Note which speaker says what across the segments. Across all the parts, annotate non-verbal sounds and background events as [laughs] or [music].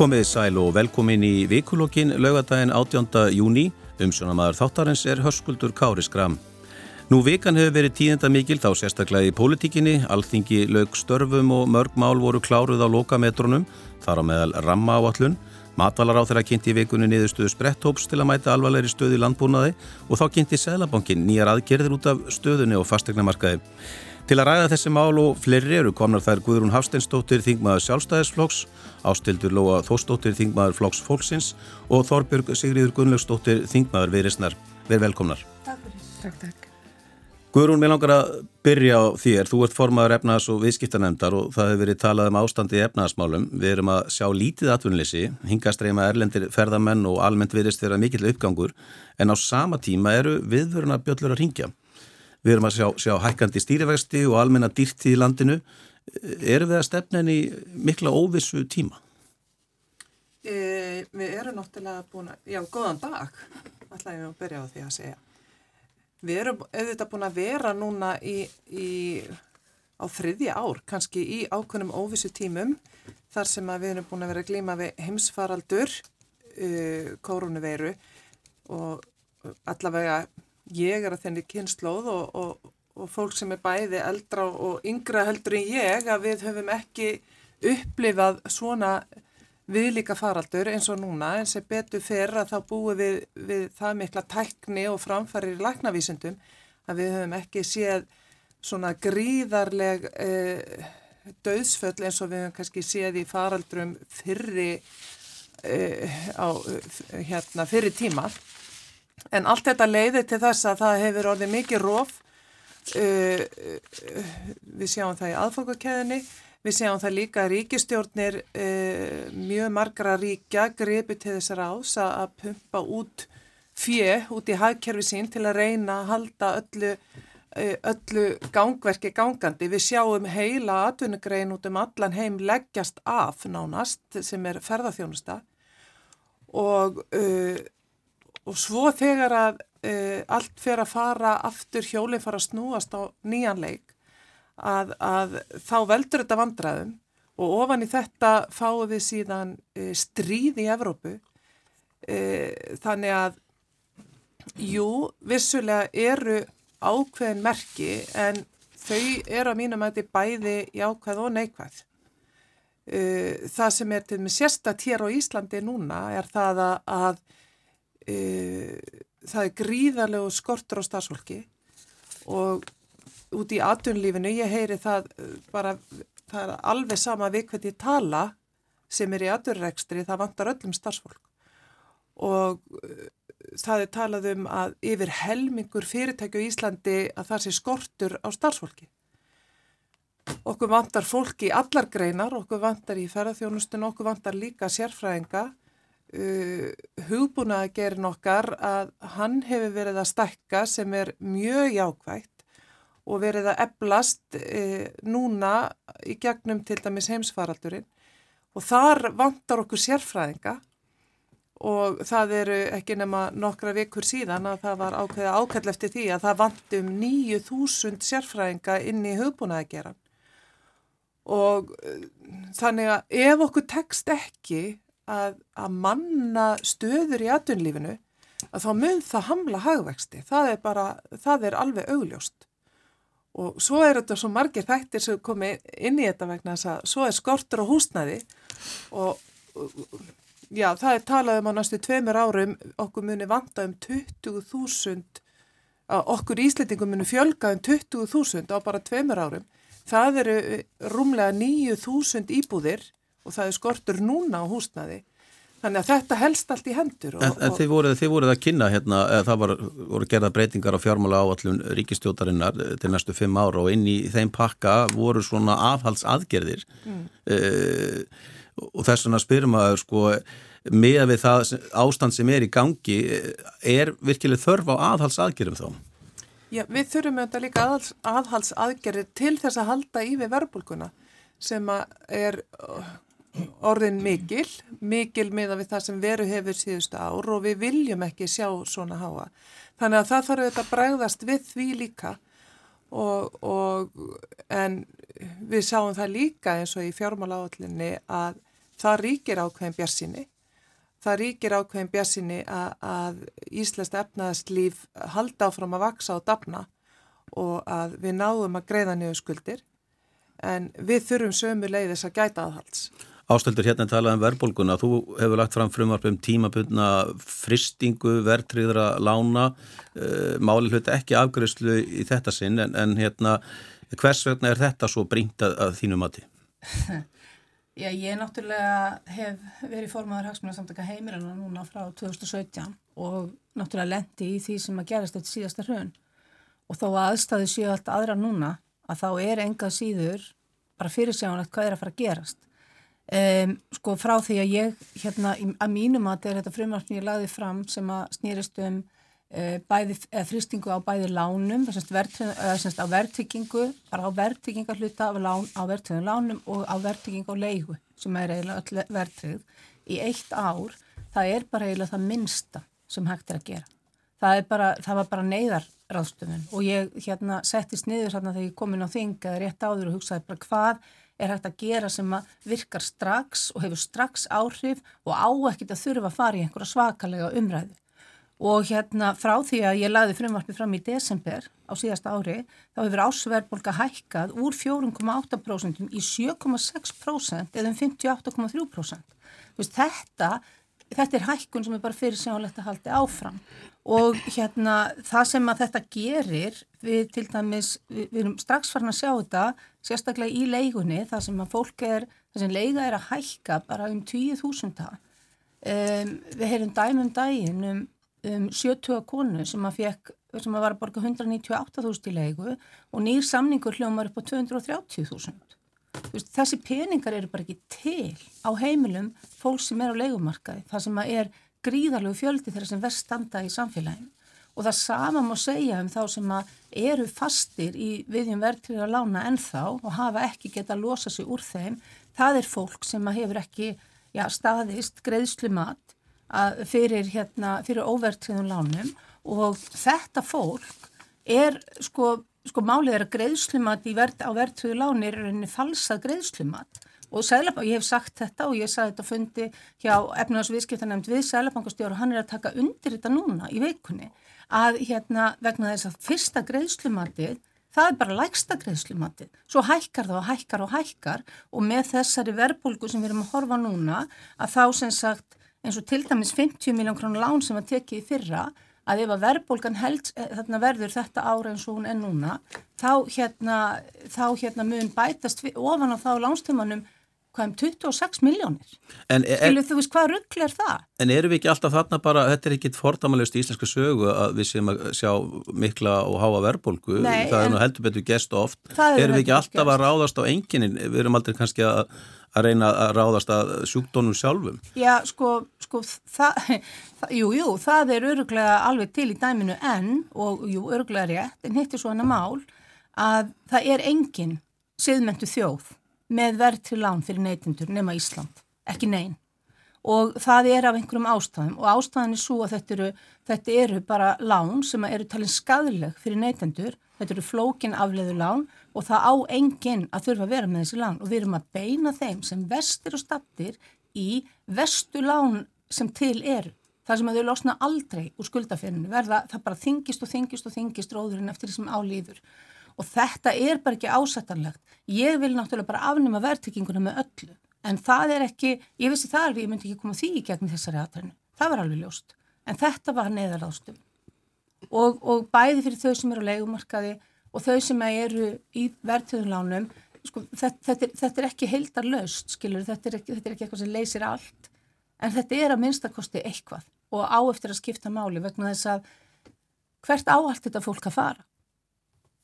Speaker 1: Komið sæl og velkomin í vikulokkin laugadaginn 18. júni. Umsjónamaður þáttarins er hörskuldur Kári Skram. Nú vikan hefur verið tíðenda mikil þá sérstaklega í pólitíkinni, alþingi lög störfum og mörg mál voru kláruð á lokametrunum, þar á meðal ramma áallun. Matvalar á þeirra kynnti í vikunni niðurstöðu spretthóps til að mæta alvarleiri stöðu í landbúnaði og þá kynnti Sælabankin nýjar aðgerðir út af stöðunni og fastegnamarkaði. Til að ræða þessi mál og fleiri eru komnar þær Guðrún Hafsteinsdóttir Þingmaður sjálfstæðisflokks, Ástildur Lóa Þóstóttir Þingmaður Flokks Fólksins og Þorbjörg Sigriður Gunnlaugsdóttir Þingmaður Viðrisnar. Verð velkomnar.
Speaker 2: Takk fyrir. Takk, takk.
Speaker 1: Guðrún, mér langar að byrja á þér. Þú ert formaður efnaðs- og viðskiptanemndar og það hefur verið talað um ástandi í efnaðasmálum. Við erum að sjá lítið atvinnleysi, hingastreima erlendir ferðamenn og almennt viðrist þeirra mikill uppgangur en á sama tíma eru viðvöruna bjöllur að ringja. Við erum að sjá, sjá hækkandi stýrivexti og almenna dýrti í landinu. Erum við að stefna henni mikla óvissu tíma?
Speaker 2: E, við erum náttúrulega búin að, já, góðan dag, alltaf ég að byrja á því að segja. Við erum auðvitað búin að vera núna í, í, á þriðja ár, kannski í ákveðnum óvissu tímum, þar sem við erum búin að vera að glíma við heimsfaraldur, uh, kórunuveiru og allavega ég er að þenni kynnslóð og, og, og fólk sem er bæði eldra og yngra heldur en ég að við höfum ekki upplifað svona viðlíka faraldur eins og núna en sem betur fyrir að þá búum við, við það mikla tækni og framfærir í laknavísundum að við höfum ekki séð svona gríðarleg eh, döðsföll eins og við höfum kannski séð í faraldrum fyrri eh, á hérna fyrri tíma En allt þetta leiði til þess að það hefur orðið mikið róf, uh, uh, við sjáum það í aðfangakeðinni, við sjáum það líka að ríkistjórnir uh, mjög margra ríkja gripi til þessar ás að pumpa út fjö út í hagkerfi sín til að reyna að halda öllu, uh, öllu gangverki gangandi. Við sjáum heila atvinnugrein út um allan heim leggjast af nánast sem er ferðarþjónusta og uh, og svo þegar að e, allt fer að fara aftur hjólinn fara að snúast á nýjan leik að, að þá veldur þetta vandraðum og ofan í þetta fáum við síðan e, stríð í Evrópu. E, þannig að jú, vissulega eru ákveðin merki en þau eru að mínum að þetta er bæði jákvæð og neikvæð. Það sem er til með sérstatt hér á Íslandi núna er það að, e, það er gríðarlegu skortur á starfsfólki og út í atunlífinu, ég heyri það e, bara, það er alveg sama við hvernig tala sem er í aturrekstri, það vantar öllum starfsfólk og e, það er talað um að yfir helmingur fyrirtækju í Íslandi að það sé skortur á starfsfólki. Okkur vantar fólki í allar greinar, okkur vantar í ferðarþjónustun, okkur vantar líka sérfræðinga uh, hugbúnaða gerin okkar að hann hefur verið að stakka sem er mjög jákvægt og verið að eblast uh, núna í gegnum til dæmis heimsfaraldurinn. Og þar vantar okkur sérfræðinga og það eru ekki nema nokkra vikur síðan að það var ákveða ákall eftir því að það vanti um 9000 sérfræðinga inn í hugbúnaðageran og uh, þannig að ef okkur tekst ekki að, að manna stöður í atunlífinu að þá mun það hamla hagvexti. Það er bara, það er alveg augljóst. Og svo er þetta svo margir þættir sem komi inn í þetta vegna þess að svo er skortur á húsnaði og já, það er talað um á næstu tveimur árum okkur muni vanta um 20.000 okkur íslendingum muni fjölga um 20.000 á bara tveimur árum. Það eru rúmlega 9.000 íbúðir og það er skortur núna á húsnaði. Þannig að þetta helst allt í hendur.
Speaker 1: Og, en, en þið voruð, þið voruð að kynna hérna, það var, voru gerða breytingar á fjármála áallun ríkistjótarinnar eh, til næstu fimm ára og inn í þeim pakka voru svona afhaldsaðgerðir mm. uh, og þess vegna spyrum að sko með við það ástand sem er í gangi er virkileg þörf á aðhaldsaðgerðum þá?
Speaker 2: Já, við þurfum auðvitað líka aðhals, aðhaldsaðgerðir til þess að halda í við verbulguna sem er orðin mikil, mikil miða við það sem veru hefur síðustu ár og við viljum ekki sjá svona háa. Þannig að það þarf auðvitað að bregðast við því líka og, og en við sjáum það líka eins og í fjármála áallinni að það ríkir ákveðin björnsinni það ríkir ákveðin björnsinni að, að Íslands efnaðast líf halda áfram að vaksa og dafna og að við náðum að greiða niður skuldir en við þurfum sömu leiðis að gæta aðhalds.
Speaker 1: Ástöldur hérna talað um verðbólguna, þú hefur lagt fram frumvarp um tímabundna fristingu, verðtriðra, lána, uh, máli hluti ekki afgriðslu í þetta sinn en, en hérna hvers vegna er þetta svo brínt að, að þínu mati? [laughs]
Speaker 3: Já, ég náttúrulega hef verið formadur hagsmunarsamtaka heimilina núna frá 2017 og náttúrulega lendi í því sem að gerast þetta síðasta hrjön og þó að aðstæðu séu allt aðra núna að þá er engað síður bara fyrirsjáðanlegt hvað er að fara að gerast. Um, sko frá því að ég, hérna, að mínum að þetta er þetta frumvartni ég lagði fram sem að snýrist um uh, bæði, þrýstingu á bæði lánum, þess að á verðtryggingu, bara á verðtrygginga hluta lán, á verðtryggum lánum og á verðtryggingu á leigu sem er eiginlega öll verðtrygg í eitt ár, það er bara eiginlega það minsta sem hægt er að gera. Það, bara, það var bara neyðar ráðstöfun og ég hérna settist niður hérna þegar ég kom inn á þing eða rétt áður og hugsaði bara hvað er hægt að gera sem að virkar strax og hefur strax áhrif og á ekkit að þurfa að fara í einhverja svakalega umræðu. Og hérna frá því að ég laði frumvarpi fram í desember á síðasta ári þá hefur ásverðbolga hækkað úr 4,8% í 7,6% eða um 58,3%. Þetta, þetta er hækkun sem er bara fyrir sjálflegt að haldi áfram. Og hérna það sem að þetta gerir við til dæmis, við, við erum strax farin að sjá þetta sérstaklega í leigunni það sem að fólk er, það sem leiga er að hækka bara um 20.000 um, við heyrum dæmum dægin um, um 70 konu sem að fekk, sem að var að borga 198.000 í leigu og nýr samningur hljómar upp á 230.000 þessi peningar eru bara ekki til á heimilum fólk sem er á leigumarkaði, það sem að er gríðarlegu fjöldi þeirra sem verst standa í samfélaginu. Og það sama má segja um þá sem eru fastir í viðjum verðtriða lána ennþá og hafa ekki geta að losa sig úr þeim, það er fólk sem hefur ekki já, staðist greiðslumat fyrir, hérna, fyrir óverðtriðum lánum. Og þetta fólk er sko, sko málið er að greiðslumat verð, á verðtriðu láni er einni falsað greiðslumat. Og Sælabank, ég hef sagt þetta og ég sagði þetta að fundi hjá efnaðs viðskiptanemnd við Sælabankastjóru og hann er að taka undir þetta núna í veikunni að hérna vegna þess að fyrsta greiðslumatið það er bara lægsta greiðslumatið. Svo hækkar það og hækkar og hækkar og með þessari verbulgu sem við erum að horfa núna að þá sem sagt eins og til dæmis 50 miljón krónu lán sem var tekið í fyrra að ef að verbulgan held eh, þarna verður þetta ára eins og hún er núna þá hérna, þá hérna mun bætast ofan á þá lánstímanum hvað um 26 miljónir skilu þú veist hvað ruggl er það?
Speaker 1: En eru við ekki alltaf þarna bara þetta er ekki fordamalust í íslensku sögu að við séum að sjá mikla og háa verbolgu, Nei, það er nú heldur betur gest oft, eru við ekki alltaf gest. að ráðast á enginin, við erum aldrei kannski að, að reyna að ráðast að sjúkdónum sjálfum?
Speaker 3: Já sko, sko það, það, jú, jú, það er öruglega alveg til í dæminu en og jú, öruglega rétt, en hittir svona mál að það er engin siðmentu þjóð með verð til lán fyrir neytindur nema Ísland, ekki neyn og það er af einhverjum ástæðum og ástæðan er svo að þetta eru, þetta eru bara lán sem eru talin skadleg fyrir neytendur, þetta eru flókin afleðu lán og það á enginn að þurfa að vera með þessi lán. Og við erum að beina þeim sem vestir og stattir í vestu lán sem til eru þar sem að þau losna aldrei úr skuldaferinu verða það bara þingist og þingist og þingist róðurinn eftir því sem álýður og þetta er bara ekki ásættanlegt. Ég vil náttúrulega bara afnuma verðtrygginguna með öllu. En það er ekki, ég vissi það alveg, ég myndi ekki koma því í gegn þessari aðtrænu, það var alveg ljóst. En þetta var neðaráðstum og, og bæði fyrir þau sem eru á leikumarkaði og þau sem eru í verðtöðunlánum sko, þetta, þetta, er, þetta er ekki heildar löst skilur, þetta er, ekki, þetta er ekki eitthvað sem leysir allt en þetta er að minnstakosti eitthvað og á eftir að skipta máli vegna þess að hvert áallt þetta fólk að fara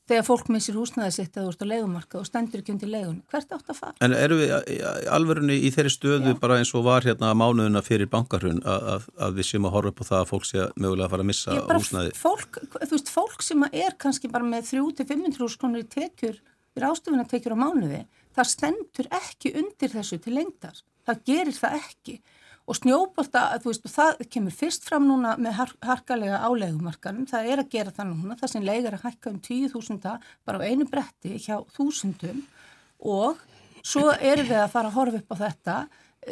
Speaker 3: þegar fólk missir húsnæði sitt eða úrst á leikumarka og stendur ekki undir leigun hvert átt að fara?
Speaker 1: En eru við alverðinni í þeirri stöðu Já. bara eins og var hérna mánuðuna fyrir bankarhun að, að við séum að horfa upp á það að fólk sé mögulega að fara að missa húsnæði?
Speaker 3: Fólk, þú veist, fólk sem er kannski bara með 3-500 krónur í tekjur, við ástöfun að tekjur á mánuði, það stendur ekki undir þessu til lengtar. Það gerir það ekki og snjóbolta, þú veist, það kemur fyrst fram núna með har harkalega álegumarkanum, það er að gera það núna, það sem leigar að hækka um 10.000 bara á einu bretti hjá þúsundum. Og svo erum við að fara að horfa upp á þetta.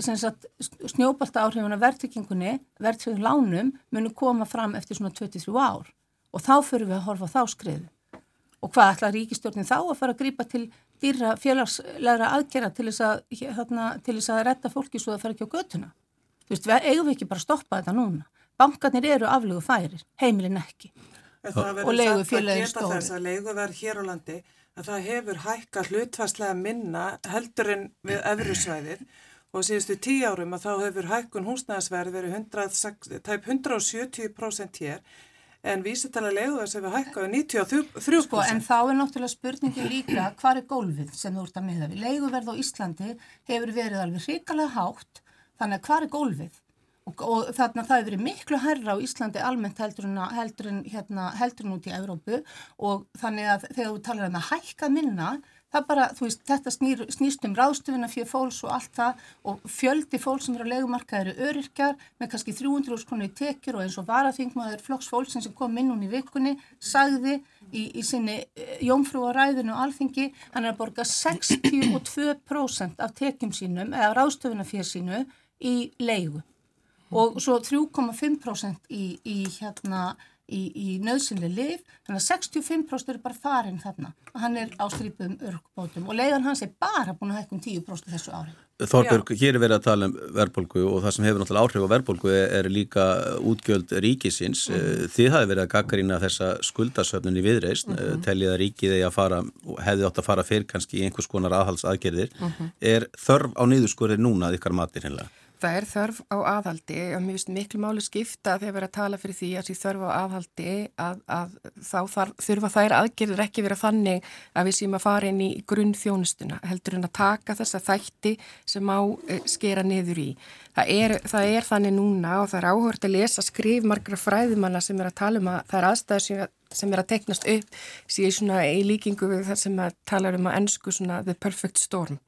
Speaker 3: Sagt, snjóbalta áhrifuna verðtrykkingunni, verðtryggum lánum munu koma fram eftir svona 23 ár. Og þá fyrir við að horfa þá skriðu. Og hvað ætla ríkistjórnin þá að fara að grýpa til dýra félagslegra aðgerra til þess að, hérna, að retta fólki svo að fara ekki á götuna? Þú veist, eigum við ekki bara að stoppa þetta núna. Bankarnir eru aflögu færir, heimilin ekki.
Speaker 2: Og leiðu félagin stóri. Það leiguverð hér á landi að það hefur hækka hlutfærslega minna heldur en við öðrusvæðir og síðustu tíu árum að þá hefur hækkun húsnæðisverð verið 100, tæp 170% hér en vísitala leiðuðars hefur hækkaði 93%. Sko,
Speaker 3: en þá er náttúrulega spurningi líka hvað er gólfið sem þú ert að miða við. Leiguverð á Íslandi hefur verið alveg hrikalega hátt, þannig að hvað er gólfið? Og, og þarna það hefur verið miklu herra á Íslandi almennt heldur en, heldur en, hérna, heldur en út í Evrópu. Og þannig að þegar þú talar um að hækka minna það bara, þú veist, þetta snýr, snýst um ráðstöfuna fyrir fólks og allt það. Og fjöldi fólk sem eru á legumarka eru öryrkjar með kannski 300 krónir í tekjur. Og eins og varaþingmaður flokks fólksinn sem kom inn hún í vikunni sagði í, í sinni eh, jómfrú og ræðinu og alþingi hann er að borga 62% af tekjum sínum eða ráðstöfuna fyrir sínu í leigu og svo 3,5% í, í hérna í, í nöðsynlega liv, þannig að 65% eru bara farin þarna og hann er á strípum örkbótum og leiðan hans er bara búin að hækka um 10% þessu ári.
Speaker 1: Þorbjörg, hér er verið að tala um verðbólgu og það sem hefur náttúrulega áhrif á verðbólgu er líka útgjöld ríkisins. Mm. Þið hafi verið að gaggarina þessa skuldasöfnun í viðreist, mm -hmm. tellið að ríkið hefði átt að fara fyrr kannski í einhvers konar aðhalsaðgerðir. Mm -hmm. Er þörf á niðurskorið núna að ykkar matir hinnlega?
Speaker 4: Það er þörf á aðhaldi og mér finnst miklu máli skipta þegar við erum að tala fyrir því að því þörf á aðhaldi að, að þá þarf, þurfa þær aðgerðir ekki vera þannig að við séum að fara inn í grunn þjónustuna heldur en að taka þessa þætti sem á e, skera niður í. Það er, það er þannig núna og það er áhört að lesa skrifmargra fræðumanna sem er að tala um að það er aðstæður sem, sem er að teiknast upp síðan í líkingu við það sem að tala um að ennsku svona the perfect storm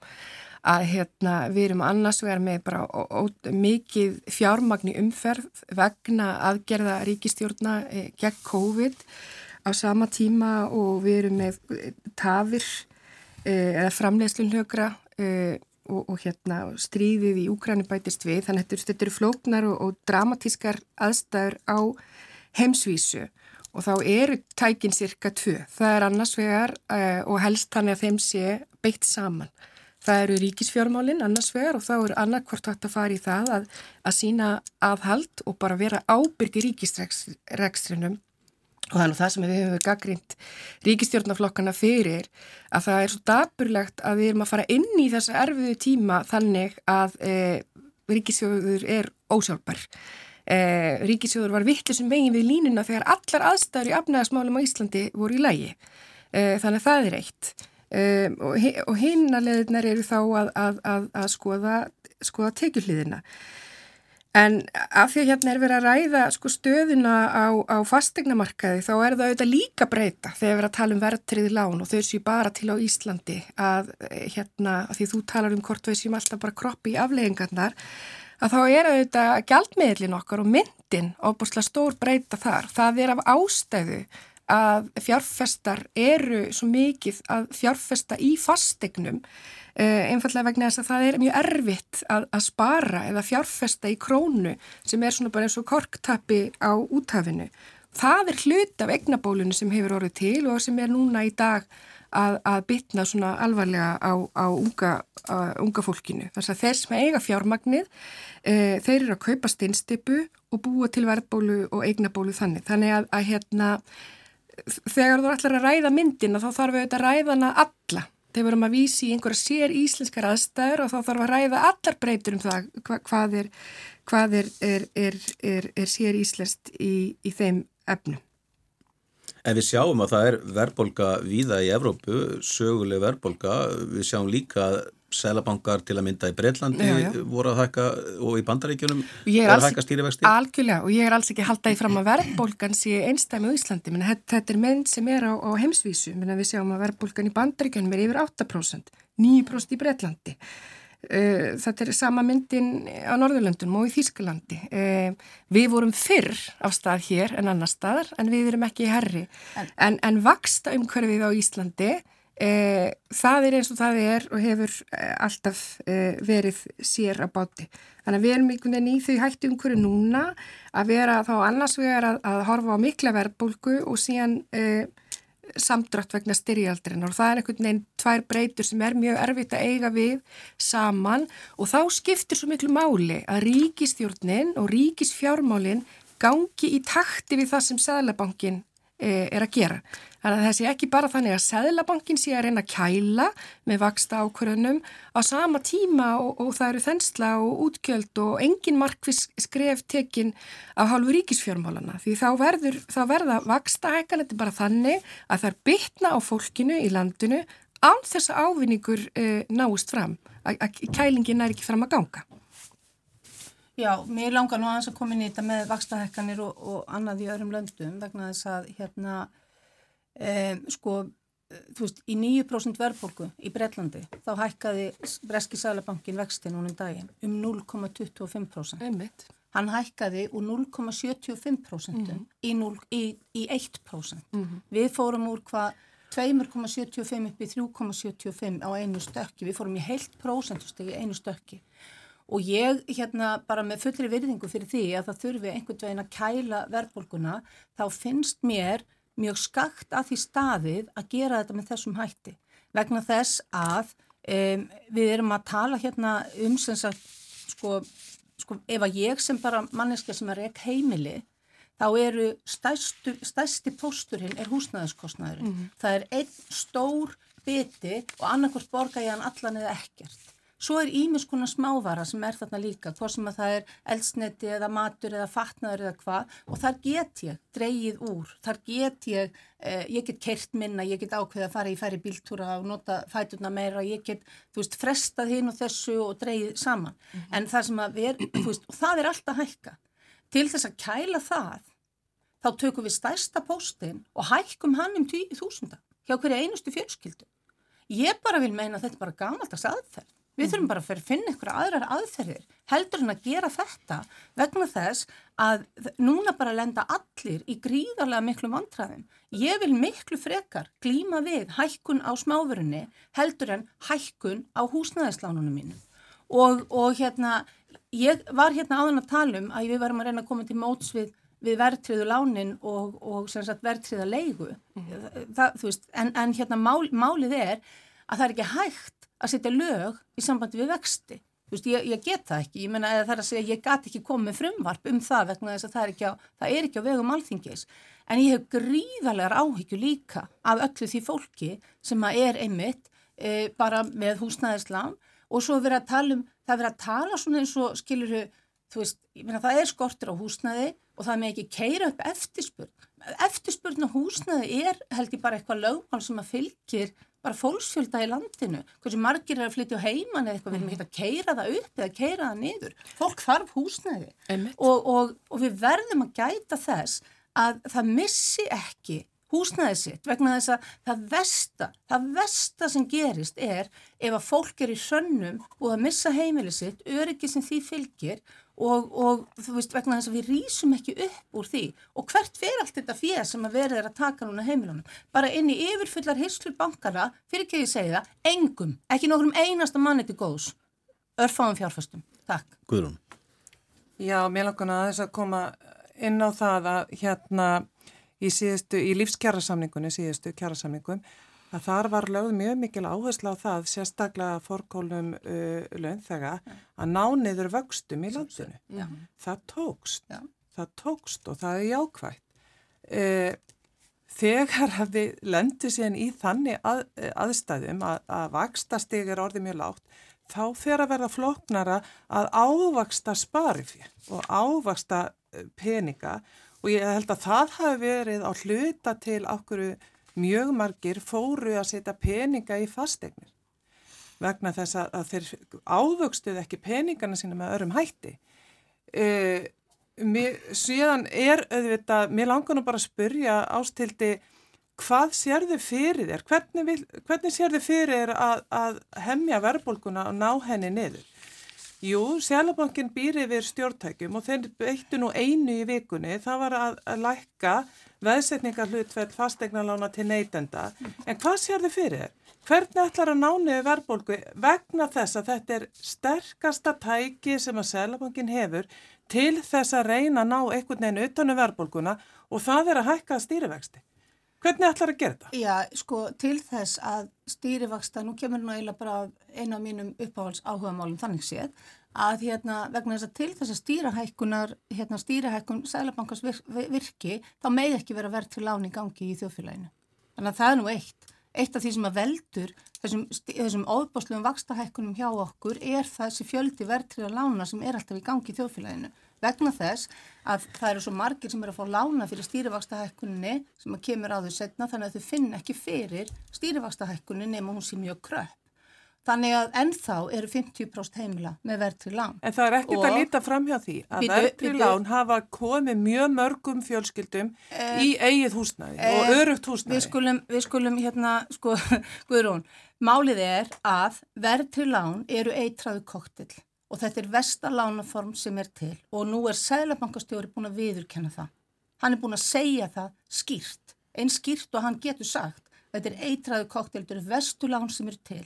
Speaker 4: að hérna, við erum annars vegar með bara ó, ó, mikið fjármagn í umferð vegna aðgerða ríkistjórna e, gegn COVID á sama tíma og við erum með eh, tafir e, eða framleiðslunhögra e, og, og hérna, stríðið í Úkræni bætist við þannig að þetta eru flóknar og, og dramatískar aðstæður á heimsvísu og þá eru tækin cirka tvö. Það er annars vegar og helst þannig að þeim sé beitt saman. Það eru ríkisfjármálinn annars vegar og þá er annarkvort hægt að fara í það að, að sína aðhald og bara vera ábyrgi ríkisrekstrinum og það er nú það sem við hefum gaggrínt ríkistjórnaflokkana fyrir að það er svo daburlegt að við erum að fara inn í þessa erfiðu tíma þannig að e, ríkisfjörður er ósjálfbar. E, ríkisfjörður var vittlisum veginn við línuna þegar allar aðstæður í afnæðasmálum á Íslandi voru í lægi. E, þannig að það er eitt. Um, og, og hinaleðinar eru þá að, að, að, að skoða, skoða tekjuhliðina. En af því að hérna er verið að ræða sko, stöðuna á, á fastegnamarkaði þá er það auðvitað líka breyta þegar við erum að tala um verðtriði lán og þau séu bara til á Íslandi að hérna, að því þú talar um hvort við séum alltaf bara kroppi í afleggingarnar að þá er auðvitað gjaldmiðlin okkar og myndin ábúrslega stór breyta þar. Það er af ástæðu að fjárfestar eru svo mikið að fjárfesta í fastegnum Uh, einfallega vegna þess að það er mjög erfitt að, að spara eða fjárfesta í krónu sem er svona bara eins og korktappi á úthafinu. Það er hlut af egnabólunu sem hefur orðið til og sem er núna í dag að, að bytna svona alvarlega á, á unga, unga fólkinu. Þess að þeir sem eiga fjármagnið, uh, þeir eru að kaupa steinstipu og búa til verðbólu og egnabólu þannig. Þannig að, að hérna þegar þú ætlar að ræða myndina þá þarf við að ræða hana alla. Þegar við erum að vísi í einhverja sér íslenskar aðstæður og þá þarf að ræða allar breytur um það hva, hvað er, hvað er, er, er sér íslenskt í, í þeim efnum.
Speaker 1: En við sjáum að það er verðbolga víða í Evrópu, söguleg verðbolga. Við sjáum líka að selabankar til að mynda í Breitlandi já, já. voru að hækka og í bandaríkjunum er að hækka stýrivexti?
Speaker 4: Algjörlega og ég er alls ekki að halda í fram að verðbólgan sé einstæmi á Íslandi, menn þetta er mynd sem er á, á heimsvísu, menn við sjáum að verðbólgan í bandaríkjunum er yfir 8% 9% í Breitlandi uh, þetta er sama myndin á Norðurlöndunum og í Þýskalandi. Uh, við vorum fyrr af stað hér en annar staðar en við erum ekki í herri en, en, en vaksta umhverfið á Íslandi Eh, það er eins og það er og hefur eh, alltaf eh, verið sér að báti. Þannig að við erum einhvern veginn í því hætti umhverju núna að vera þá annars vegar að, að horfa á mikla verðbólgu og síðan samdrátt vegna styrjaldrinnar og það er einhvern veginn tvær breytur sem er mjög erfitt að eiga við saman og þá skiptir svo miklu máli að ríkistjórnin og ríkisfjármálin gangi í takti við það sem Sæðlabankin eh, er að gera. Þannig að það sé ekki bara þannig að Sæðlabankin sé að reyna að kæla með vaksta ákvörðunum á sama tíma og, og það eru þensla og útgjöld og engin markvis skref tekin af hálfu ríkisfjármálana því þá, verður, þá verða vaksta hækkan þetta bara þannig að það er bytna á fólkinu í landinu án þess að ávinningur eh, náist fram, að kælingin er ekki fram að ganga.
Speaker 3: Já, mér langar nú aðeins að koma inn í þetta með vakstahekkanir og, og annað í öðrum löndum vegna þess að hérna um, sko, þú veist, í 9% verðbólgu í Breitlandi þá hækkaði Breski Sælabankin vexti núna um daginn um 0,25%.
Speaker 4: Einmitt.
Speaker 3: Hann hækkaði úr 0,75% mm -hmm. í, 0, í, í 1%. Mm -hmm. Við fórum úr hvað 2,75 upp í 3,75 á einu stökki. Við fórum í heilt prósentustegi í einu stökki og ég hérna bara með fullri virðingu fyrir því að það þurfi einhvern veginn að kæla verðbólguna þá finnst mér mjög skakt að því staðið að gera þetta með þessum hætti vegna þess að um, við erum að tala hérna um sem sagt sko, sko ef að ég sem bara manneska sem er ekki heimili þá eru stærstu, stærsti pósturinn er húsnæðiskostnæðurinn. Mm -hmm. Það er einn stór biti og annarkort borga ég hann allan eða ekkert. Svo er ímiskona smávara sem er þarna líka, hvað sem að það er eldsneti eða matur eða fatnaður eða hvað og þar get ég dreyið úr, þar get ég, eh, ég get kert minna, ég get ákveðið að fara í færi bíltúra og nota fæturna meira, ég get, þú veist, frestað hinn og þessu og dreyið saman. Mm -hmm. En það sem að við, [clears throat] þú veist, og það er alltaf hækka. Til þess að kæla það, þá tökum við stærsta póstinn og hækkum hann um tíu þúsunda hjá hverja einustu fjölskyldu. Ég bara vil meina að þetta er bara gamaldags aðferð. Við þurfum bara að finna ykkur aðrar aðferðir heldur en að gera þetta vegna þess að núna bara lenda allir í gríðarlega miklu vantræðum. Ég vil miklu frekar glíma við hækkun á smáverunni heldur en hækkun á húsnæðislánunum mínum. Og, og hérna, ég var hérna áðan að tala um að við varum að reyna að koma til móts við, við verðtriðu lánin og, og verðtriða leigu. Mm. Það, veist, en, en hérna mál, málið er að það er ekki hægt að setja lög í sambandi við vexti. Veist, ég, ég get það ekki, ég menna að það er að segja, ég gati ekki komið frumvarp um það vegna þess að það er ekki á, er ekki á vegum alþingis. En ég hef gríðarlegar áhyggju líka af öllu því fólki sem að er einmitt e, bara með húsnæðislán og svo verið að tala um, það verið að tala svona eins og skiluru, þú veist, ég menna það er skortur á húsnæði og það með ekki keira upp eftirspurn. Eftirspurn á húsnæði er held ég bara eitthvað lögmál sem að fylgir bara fólksfjölda í landinu, hversu margir er að flytja heiman eða eitthvað, við erum ekki að keira það upp eða keira það niður, fólk þarf húsnæði. Og, og, og við verðum að gæta þess að það missi ekki húsnæði sitt vegna þess að það versta, það versta sem gerist er ef að fólk er í sönnum og að missa heimili sitt, öryggi sem því fylgir og, og þú veist vegna þess að við rýsum ekki upp úr því. Og hvert fer allt þetta fér sem að verður að taka núna heimilunum bara inn í yfirfullar hyslur bankana fyrir ekki að ég segja það, engum. Ekki nokkrum einasta manni til góðs. Örfáðum fjárfæstum, takk.
Speaker 1: Guðrún.
Speaker 2: Já, mér langar að þess að koma inn á það að hérna í síðustu, í lífskjærasamningunni síðustu kjærasamningum að þar var lögð mjög mikil áherslu á það sérstaklega fórkólum uh, launþega að ná niður vöxtum í landinu. Já. Það tókst, Já. það tókst og það er jákvægt. Uh, þegar við lendum síðan í þannig að, aðstæðum að, að vakstasteg er orðið mjög lágt, þá fer að verða floknara að ávaksta sparifér og ávaksta uh, peninga og ég held að það hafi verið á hluta til okkur mjög margir fóru að setja peninga í fasteignir vegna þess að, að þeir ávöxtuð ekki peningana sína með örum hætti. Uh, mér, síðan er auðvitað, mér langar nú bara að spurja ástildi hvað sér þau fyrir þér? Hvernig, vil, hvernig sér þau fyrir þér að, að hemmja verðbólguna og ná henni niður? Jú, Sjælabankin býr yfir stjórntækjum og þeir beittu nú einu í vikunni, það var að, að lækka veðsetningar hlutfell fastegnalána til neytenda. En hvað sér þið fyrir? Hvernig ætlar að nániðu verðbólgu vegna þess að þetta er sterkasta tæki sem að Sjælabankin hefur til þess að reyna að ná einhvern veginn utanum verðbólguna og það er að hækka stýrivexti? Hvernig ætlar að gera þetta?
Speaker 3: Já, sko, til þess að stýrivaksta, nú kemur nú eiginlega bara eina af mínum uppáhalds áhugamálum þannig séð, að hérna vegna þess að til þess að stýrahækkunar, hérna stýrahækkun Sælabankars virki, þá með ekki vera verð til láni gangi í þjóðfélaginu. Þannig að það er nú eitt. Eitt af því sem að veldur þessum, þessum óbásluðum vakstahækkunum hjá okkur er þessi fjöldi verð til að lána sem er alltaf í gangi í þjóðfélaginu vegna þess að það eru svo margir sem eru að fá lána fyrir stýrivakstahækkunni sem að kemur á þau setna þannig að þau finn ekki fyrir stýrivakstahækkunni nema hún sé mjög kröpp. Þannig að ennþá eru 50% heimila með verðtri lán.
Speaker 2: En það er ekkert og, að líta fram hjá því að verðtri lán hafa komið mjög mörgum fjölskyldum e, í eigið húsnæði e, og örugt húsnæði.
Speaker 3: Við skulum, við skulum hérna, sko, [laughs] Guðrún, málið er að verðtri lán eru eitraðu koktill og þetta er vestalánaform sem er til og nú er Sælabankastjóri búin að viðurkenna það. Hann er búin að segja það skýrt, einn skýrt og hann getur sagt þetta er eitraðu kokteldur vestulán sem er til.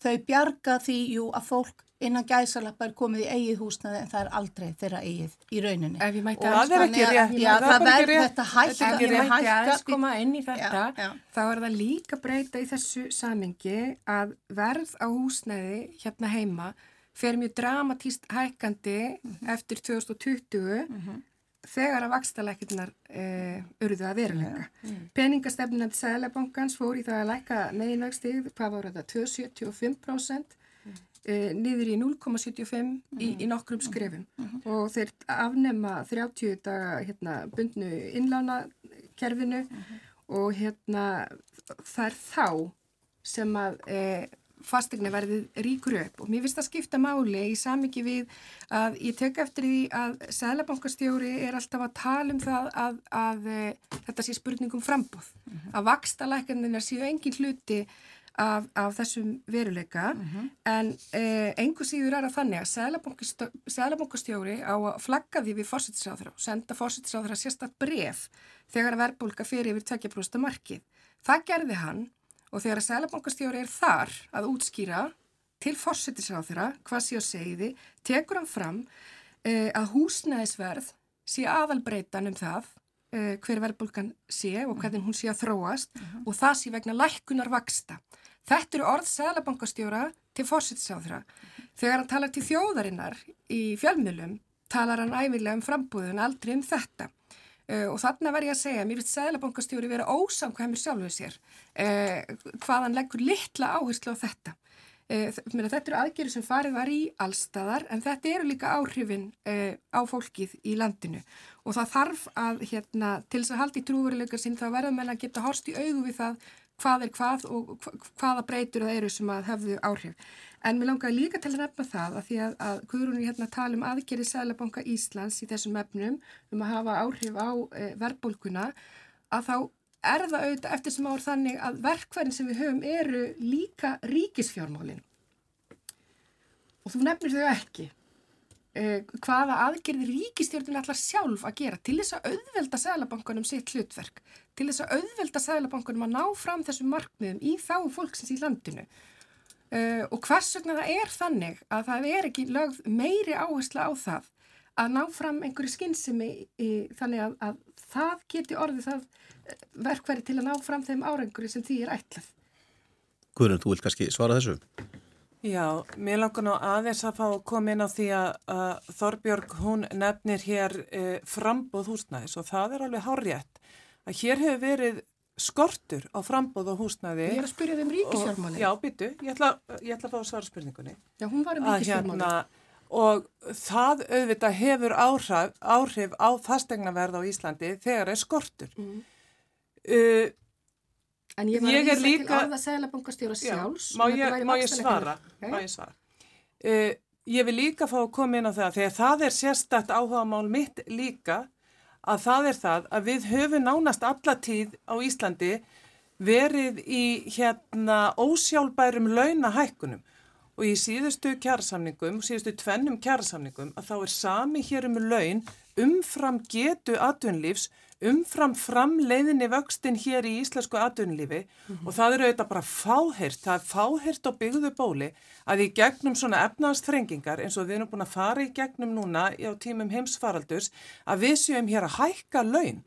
Speaker 3: Þau bjarga því jú að fólk innan gæsalappa er komið í eigið húsnaði en það er aldrei þeirra eigið í rauninni.
Speaker 2: Og það er ekki rétt.
Speaker 3: Já, það verður þetta hækka.
Speaker 4: Ef ég mætti aðeins koma inn í þetta, já, já. þá er það líka breyta í þessu samingi að verð á húsnaði hérna heima fer mjög dramatíst hækkandi mm -hmm. eftir 2020 mm -hmm. þegar að vakstalækirnar e, urðu að veruleika. Mm -hmm. Peningastefnunandi Sælabankans fór í það að læka meginvextið, hvað voru þetta, 2,75% e, niður í 0,75 í, í nokkrum skrefum og þeir afnema 30 daga hérna, bundnu innlánakerfinu og hérna það er þá sem að e, fastegna verðið ríkur upp og mér finnst það skipta máli í samingi við að ég tek eftir því að Sælabankastjóri er alltaf að tala um það að, að, að e, þetta sé spurningum frambóð, mhm. -huh. að vakstalækandina séu engin hluti af, af þessum veruleika mhm. -huh. en eh, engu síður er að þannig að Sælabankastjóri á að flagga því við fósittisráðra og senda fósittisráðra sérstaklega bref þegar verðbólka fyrir yfir 2% markið. Það gerði hann og þegar að sælabankastjóri er þar að útskýra til fórsettisráþurra hvað sé að segiði, tekur hann fram uh, að húsnæðisverð sé aðalbreytan um það uh, hver verðbólkan sé og hvernig hún sé að þróast uh mhm. -huh. og það sé vegna lækkunar vaksta. Þetta eru orð sælabankastjóra til fórsettisráþurra. Þegar hann talar til þjóðarinnar í fjölmjölum talar hann æfilega um frambúðun aldrei um þetta. Uh, og þarna verð ég að segja, mér finnst Sæðlabankastjóri vera ósamkvæmur sjálfuð sér uh, hvaðan leggur litla áherslu á þetta. Uh, þetta eru aðgerið sem farið var í allstæðar en þetta eru líka áhrifin á fólkið í landinu og það þarf að hérna, til þess að halda í trúveruleika sinn þá verður meðan að geta horst í augu við það hvað er hvað og hvaða breytur það eru sem að hefðu áhrif. En mér langar líka til að nefna það að því að, að Guðrún er hérna að tala um aðgerið Sælabanka Íslands í þessum efnum um að hafa áhrif á e, verðbólkuna að þá er það auðvitað eftir sem ár þannig að verkverðin sem við höfum eru líka ríkisfjármálin. Og þú nefnir þau ekki. E, hvaða aðgerið ríkistjórnum ætlar sjálf að gera til þess að auðvelda Sælabankanum sitt hlutverk, til þess að auðvelda Sælabankanum að ná fram þessum markmiðum í þá fólksins í landinu Uh, og hvers vegna það er þannig að það er ekki lögð meiri áhersla á það að ná fram einhverju skinnsemi þannig að, að það geti orðið það eh, verkværi til að ná fram þeim áranguri sem því er ætlað.
Speaker 1: Guðrun, þú vil kannski svara þessu?
Speaker 2: Já, mér langar nú aðeins að fá að koma inn á því að, Þorbjörg hún nefnir hér e, frambóð húsnæðis og það er alveg hárjætt að hér hefur verið skortur á frambóð og húsnæði.
Speaker 4: Ég er að spyrja þeim um ríkisjármáli.
Speaker 2: Já, byttu, ég ætla, ég ætla að fá að svara spurningunni.
Speaker 4: Já, hún var um ríkisjármáli. Hérna,
Speaker 2: og það auðvitað hefur áhrif, áhrif á fastegnaverð á Íslandi þegar er skortur. Mm.
Speaker 4: Uh, en ég var að vísa líka... til orða seglabankastjóra sjálfs.
Speaker 2: Má ég, má ég svara? Má ég svara? Uh, ég vil líka fá að koma inn á það, þegar það er sérstætt áhuga mál mitt líka að það er það að við höfum nánast allatíð á Íslandi verið í hérna ósjálfbærum launahækkunum og í síðustu kjærasamningum, síðustu tvennum kjærasamningum að þá er sami hér um laun umfram getu atvinnlífs, umfram framleiðinni vöxtin hér í íslensku atvinnlífi mm -hmm. og það eru auðvitað bara fáhirt, það er fáhirt á byggðu bóli að í gegnum svona efnaðastrengingar eins og við erum búin að fara í gegnum núna á tímum heimsfaraldurs að við séum hér að hækka laun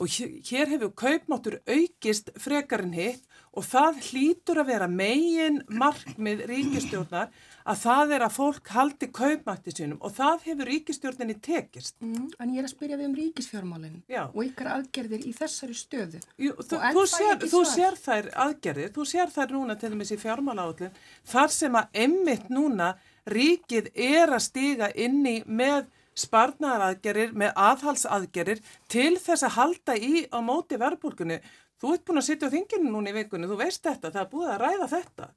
Speaker 2: og hér hefur kaupmáttur aukist frekarinn hitt og það hlýtur að vera megin markmið ríkistjórnar að það er að fólk haldi kaupmætti sínum og það hefur ríkistjórninni tekist.
Speaker 4: Mm, en ég er að spyrja þig um ríkisfjármálinn og ykkar aðgerðir í þessari stöðu.
Speaker 2: Jú, þú, þú, sér, þú sér þær aðgerðir, þú sér þær núna til dæmis í fjármálállin þar sem að emmitt núna ríkið er að stiga inni með sparnaraðgerir, með aðhalsaðgerir til þess að halda í á móti verðbólkunni. Þú ert búin að sitja á þinginu núna í vikunni, þú veist þetta, það er búið að ræða þetta.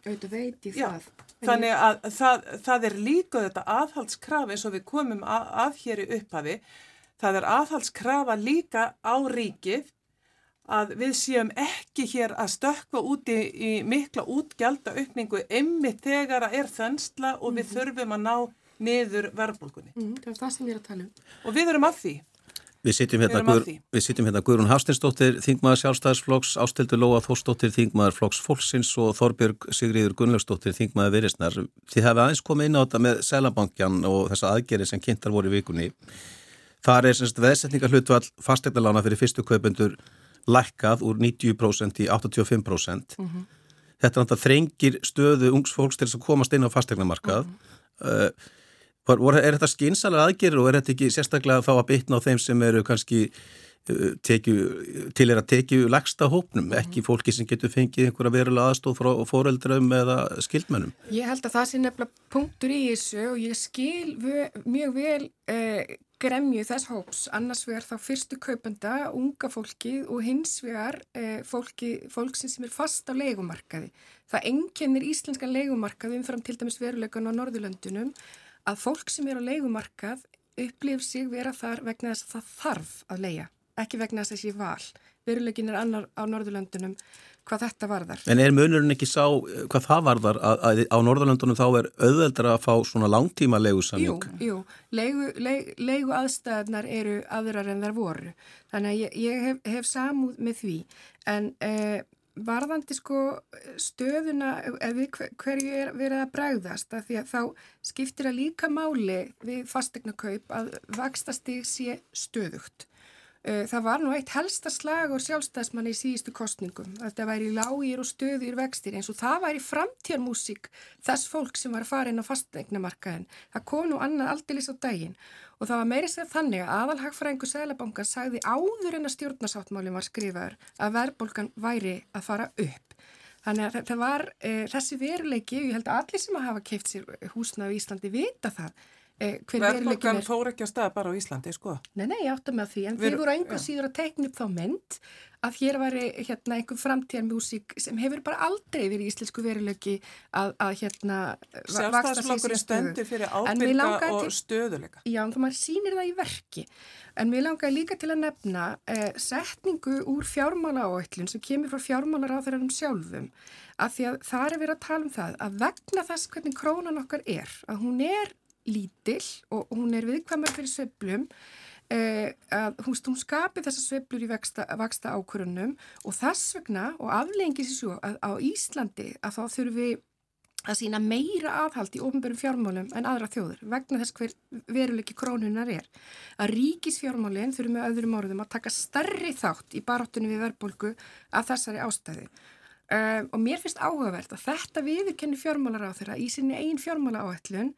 Speaker 4: Auðvitað veit ég það.
Speaker 2: Þannig að það, það er líka þetta aðhalskrafi eins og við komum að, að hér í upphafi. Það er aðhalskrafa líka á ríkið að við séum ekki hér að stökka úti í mikla útgjálta aukningu emmi þegar að er þensla og við mm -hmm. þurfum að ná niður verðbólkunni.
Speaker 4: Mm, það er það sem ég er að tala um.
Speaker 2: Og við erum að því.
Speaker 1: Við sitjum hérna, Guður, við sitjum hérna Guðrún Hafstinsdóttir, Þingmaður sjálfstæðisflokks, Ástildur Lóa Þórsdóttir, Þingmaður Flokks Fólksins og Þorbjörg Sigriður Gunnlaugsdóttir, Þingmaður Virisnar. Þið hefði aðeins komið inn á þetta með Selabankjan og þessa aðgeri sem kynntar voru í vikunni. Það er semst veðsetningar hlutvall fastegnalána fyrir fyrstu kaupendur lækkað úr 90% í 85%. Mm -hmm. Þetta þrengir stöðu ungs fólks til að komast inn á fastegnamarkað. Mm -hmm. uh, Er þetta skynsalega aðgerður og er þetta ekki sérstaklega þá að bytna á þeim sem eru kannski uh, til er að tekju lagsta hópnum, mm. ekki fólki sem getur fengið einhverja verulega aðstóð frá fóreldraum eða skildmennum?
Speaker 4: Ég held að það sé nefnilega punktur í þessu og ég skil mjög vel eh, gremju þess hóps, annars vegar þá fyrstu kaupanda, unga fólkið og hins vegar eh, fólki, fólksinn sem er fast á leikumarkaði. Það enginnir íslenska leikumarkaði umfram til dæmis veruleikan á Norðurlöndunum að fólk sem er á leikumarkað upplif sig vera þar vegna þess að það þarf að leia, ekki vegna þess að þessi val. Verulegin er annar á Norðurlöndunum hvað þetta varðar.
Speaker 1: En er munurinn ekki sá hvað það varðar að, að á Norðurlöndunum þá er auðveldra að fá svona langtíma leigusamling?
Speaker 4: Jú, jú, leigu, leigu, leigu aðstæðnar eru aðrar en þar voru. Þannig að ég, ég hef, hef samúð með því en eh, varðandi sko stöðuna við hverju er verið að bræðast að því að þá skiptir að líka máli við fastegna kaup að vaksta stig sé stöðugt það var nú eitt helsta slag og sjálfstæðsmann í síðustu kostningum. Þetta væri lágir og stöðir vextir eins og það væri framtjármúsík þess fólk sem var að fara inn á fastegnamarkaðin. Það kom nú annað aldeilis á daginn og það var meiri segð þannig að aðalhagfræðingu Sælabanka sagði áður en að stjórnasáttmálinn var skrifaður að verðbólgan væri að fara upp. Þannig að var e, þessi veruleiki, ég held að allir sem að hafa keift sér húsna á Íslandi vita það
Speaker 2: Eh, Verðbólgan fór ekki að staða bara á Íslandi, sko?
Speaker 4: Nei, nei, ég átta með því, en Ver, þið voru einhver síður að tekna upp þá mynd að hér væri hérna einhver framtíðarmjúsík sem hefur bara aldrei verið í íslensku verilöki að, að hérna
Speaker 2: Sjálfstæðsflokkurinn stendur fyrir ábyrga og stöðuleika.
Speaker 4: Já, en þú maður sýnir það í verki. En mér langar líka til að nefna eh, setningu úr fjármála áætlun sem kemur frá fjármálar á þeirra um sjálfum að því að það er verið að tala um það að vegna þess hvernig krónan okkar er, að hún er lítill og hún er viðkvæmur fyrir sveplum eh, að hún, hún skapi þessar sveplur í vaksta, ákvörunum og þess vegna og aflengið sér svo að á Íslandi að þá þurfum við að sína meira aðhald í ofnbörum fjármálum en aðra þjóður vegna þess hver veruleiki krónunar er. Að ríkisfjármálinn þurfum með öðrum orðum að taka starri þátt í baróttunum við verðbólgu af þessari ástæði um, og mér finnst áhugavert að þetta viðurkenni fjármálar á þeirra í sinni einn fjármála áætlun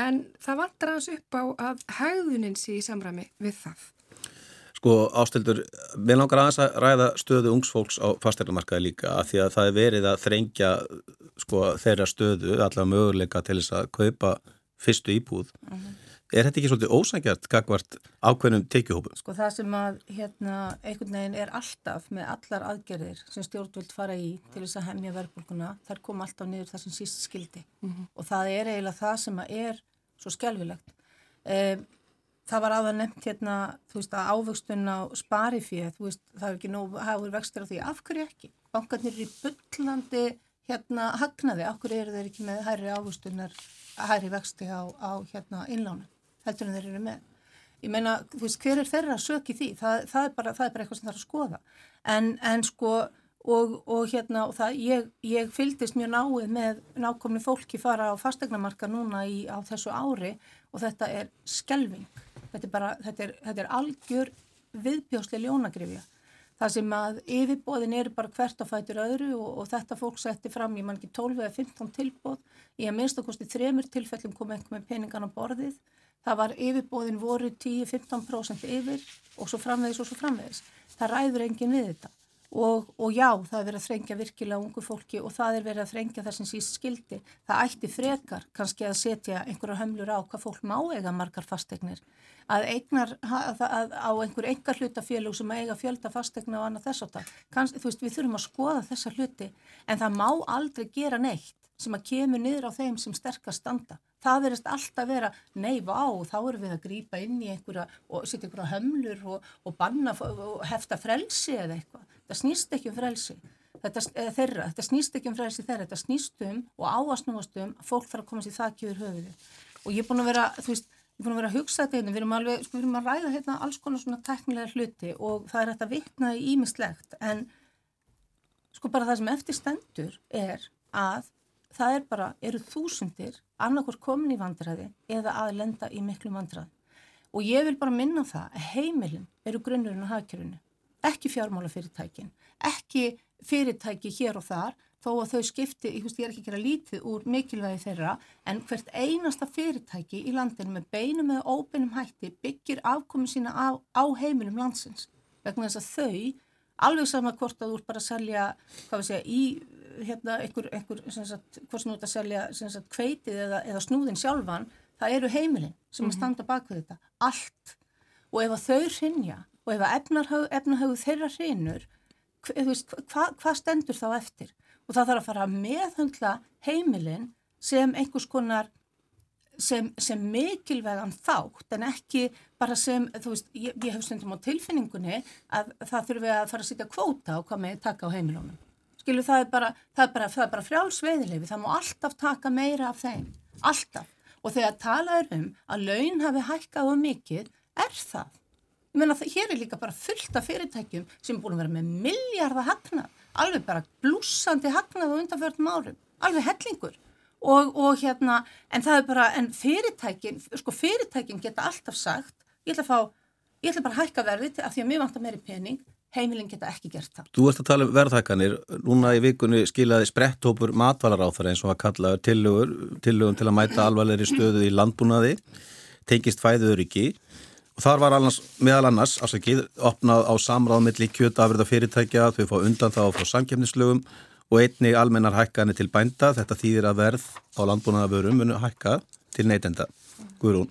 Speaker 4: en það vantar hans upp á að haugðunin sé í samræmi við það.
Speaker 1: Sko ástildur, við langar aðeins að ræða stöðu ungsfólks á fasteignumarkaði líka að því að það er verið að þrengja sko, þeirra stöðu, allavega möguleika til þess að kaupa fyrstu íbúð. Uh mhm. Er þetta ekki svolítið ósangjart gagvart ákveðnum tekjuhópum?
Speaker 3: Sko það sem að hérna einhvern veginn er alltaf með allar aðgerðir sem stjórnvöld fara í til þess að hemmja verðbólkuna, þær kom alltaf niður það sem síst skildi mm -hmm. og það er eiginlega það sem að er svo skjálfilegt. Eh, það var áður nefnt hérna, þú veist að ávöxtun á sparifið, þú veist það er ekki nóg hafur vextir á því, af hverju ekki? Bankarnir er í byllandi hérna hagnaði, okkur eru þeir ekki með hærri áhustunar, hærri vexti á, á hérna innlánu, heldur en þeir eru með. Ég meina, þú veist, hver er þeirra að sökja því? Það, það, er bara, það er bara eitthvað sem það er að skoða. En, en sko, og, og hérna, og það, ég, ég fyldist mjög náið með nákomni fólki fara á fastegnamarka núna í, á þessu ári og þetta er skelving. Þetta er bara, þetta er, þetta er algjör viðbjóslega ljónagrifja það sem að yfirbóðin eru bara hvert að fætur öðru og, og þetta fólk setti fram, ég man ekki 12 eða 15 tilbóð, ég að minnst að kosti þremur tilfellum kom einhver með peningan á borðið, það var yfirbóðin voru 10-15% yfir og svo framvegis og svo framvegis. Það ræður engin við þetta og, og já, það er verið að þrengja virkilega ungu fólki og það er verið að þrengja það sem síst skildi. Það ætti frekar kannski að setja einhverja hömlur á hvað fólk má eiga margar fastegnir að eignar að, að, á einhver enga hlutafélug sem eiga fjölda fastegna og annað þess. Kanns, þú veist, við þurfum að skoða þessa hluti en það má aldrei gera neitt sem að kemur niður á þeim sem sterkast standa. Það verðist alltaf vera, nei, vá, þá erum við að grýpa inn í einhverja og setja einhverja hömlur og, og banna og hefta frelsi eða eitthvað. Það snýst ekki um frelsi þetta, þeirra, þetta snýst ekki um frelsi þeirra, þetta snýst um og áasnúast um að fólk þarf að koma sér það ekki yfir höfuðu. Og ég er búin að vera, þú veist, ég er búin að vera að hugsa þetta hérna, við erum alveg, sko, við erum að ræða hérna alls konar svona teknilega hluti og það er þetta vittna í ímislegt en sko bara það sem eftir stendur er að það er bara, eru þúsundir annarkur komin í vandræði eða að lenda í miklu vandræði og ég vil bara minna það að heimilin eru grunnurinn á hafkjörunu ekki fjármálafyrirtækin, ekki fyrirtæki hér og þar þó að þau skipti, ég, veist, ég er ekki að gera lítið úr mikilvægi þeirra, en hvert einasta fyrirtæki í landinu með beinum eða óbeinum hætti byggir afkomin sína á, á heimilum landsins. Vegna þess að þau, alveg sama hvort að þú ert bara að selja, hvað við segja, í hérna einhver, einhver sagt, hvort sem þú ert að selja sagt, kveitið eða, eða snúðin sjálfan, það eru heimilin sem mm -hmm. standa bak við þetta, allt og ef að þau hrinja og ef að efnahögu þeirra hrinur hvað hva stendur þá eftir og það þarf að fara að meðhundla heimilin sem einhvers konar sem, sem mikilvegan þátt en ekki bara sem, þú veist, ég, ég hef stundum á tilfinningunni að það þurfum við að fara að sitja kvóta og hvað með taka á heimilunum. Skilu, það er bara, það er bara, það er bara frjálsveiðilefi, það má alltaf taka meira af þeim, alltaf. Og þegar talaður um að laun hafi hækkað og mikið, er það. Ég meina það hér er líka bara fullt af fyrirtækjum sem búin að vera með miljardar hagnað, alveg bara blúsandi hagnað á undanfjörðum árum, alveg hellingur. Og, og hérna, en það er bara, en fyrirtækin, sko fyrirtækin geta alltaf sagt, ég ætla að fá, ég ætla bara að hækka verðið af því að mér vantar meiri pening, heimilin geta ekki gert það.
Speaker 1: Þú ert að tala um verðhækkanir, núna í vikunni skilaði sprettópur matvalar eins og að kalla tillögur, tillögum til að mæta alvarleiri stöðu í landbúnaði, tengist fæðuður ekki Og þar var annars, meðal annars, afsakið, opnað á samráðmiðli kjötafröða fyrirtækja, þau fá undan þá frá samkjöfnislögum og einni almennar hækkanir til bænda. Þetta þýðir að verð á landbúnaðavörum munu hækka til neytenda. Guðrún,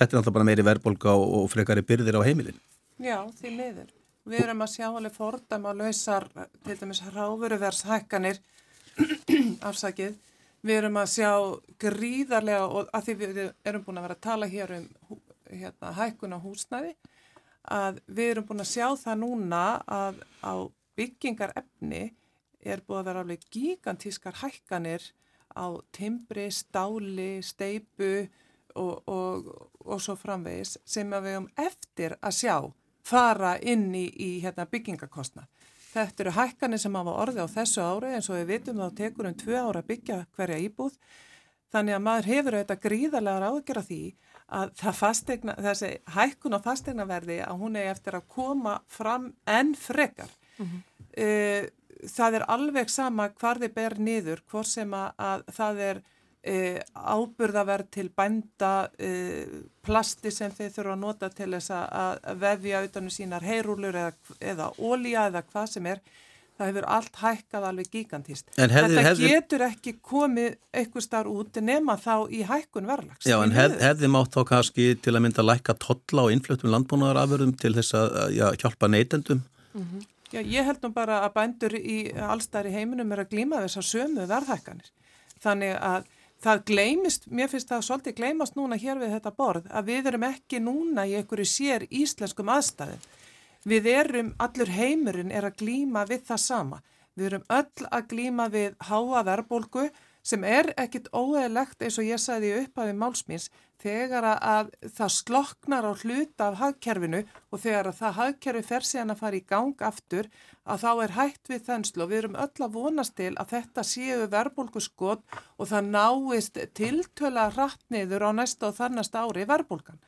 Speaker 1: þetta er bara meiri verðbolga og frekari byrðir á heimilin.
Speaker 2: Já, því miður. Við erum að sjá alveg fordæma að lausar, til dæmis ráðveruverðshækkanir, [clears throat] afsakið. Við erum að sjá gríðarlega, og að því við erum búin að vera að tala hér um hérna, hækkun á húsnæði að við erum búin að sjá það núna að á byggingarefni er búin að vera alveg gigantískar hækkanir á timbri, stáli, steipu og, og, og svo framvegis sem við höfum eftir að sjá fara inn í, í hérna, byggingakostna. Þetta eru hækkanir sem hafa orði á þessu ári eins og við vitum þá tekur um tvö ára að byggja hverja íbúð þannig að maður hefur auðvitað gríðarlega ágjör að því að fastegna, þessi hækkun á fastegnaverði að hún er eftir að koma fram enn frekar. Mm -hmm. það er alveg sama hvar þið ber niður, hvort sem að það er uh, áburðaverð til bænda, uh, plasti sem þeir þurfa að nota til þess að vefja utanum sínar heyrúlur eða, eða ólíja eða hvað sem er það hefur allt hækkað alveg gigantist. Hefði, Þetta hefði, getur ekki komið eitthvað starf út nema þá í hækkun verðlags.
Speaker 1: Já, en hef, hefði mátt þá kannski til að mynda að lækka totla og innfluttum landbúnaðarafurðum til þess að já, hjálpa neytendum? Mm
Speaker 2: -hmm. Já, ég held nú bara að bændur í allstæri heiminum er að glíma þess að sömu verðhækkanir. Þannig að það gleimist, mér finnst það svolítið gleimast núna hér við þetta borð, að við erum ekki núna í einhverju sér íslenskum aðstæðum Við erum, allur heimurinn er að glýma við það sama. Við erum öll að glýma við háa verðbólgu sem er ekkit óeðlegt eins og ég sagði upp af málsmins þegar að það sloknar á hluta af hagkerfinu og þegar að það hagkerfi fer síðan að fara í gang aftur að þá er hægt við þenslu og við erum öll að vonast til að þetta séu verðbólgu skot og það náist tiltöla hrattniður á næsta og þannast ári verðbólgan.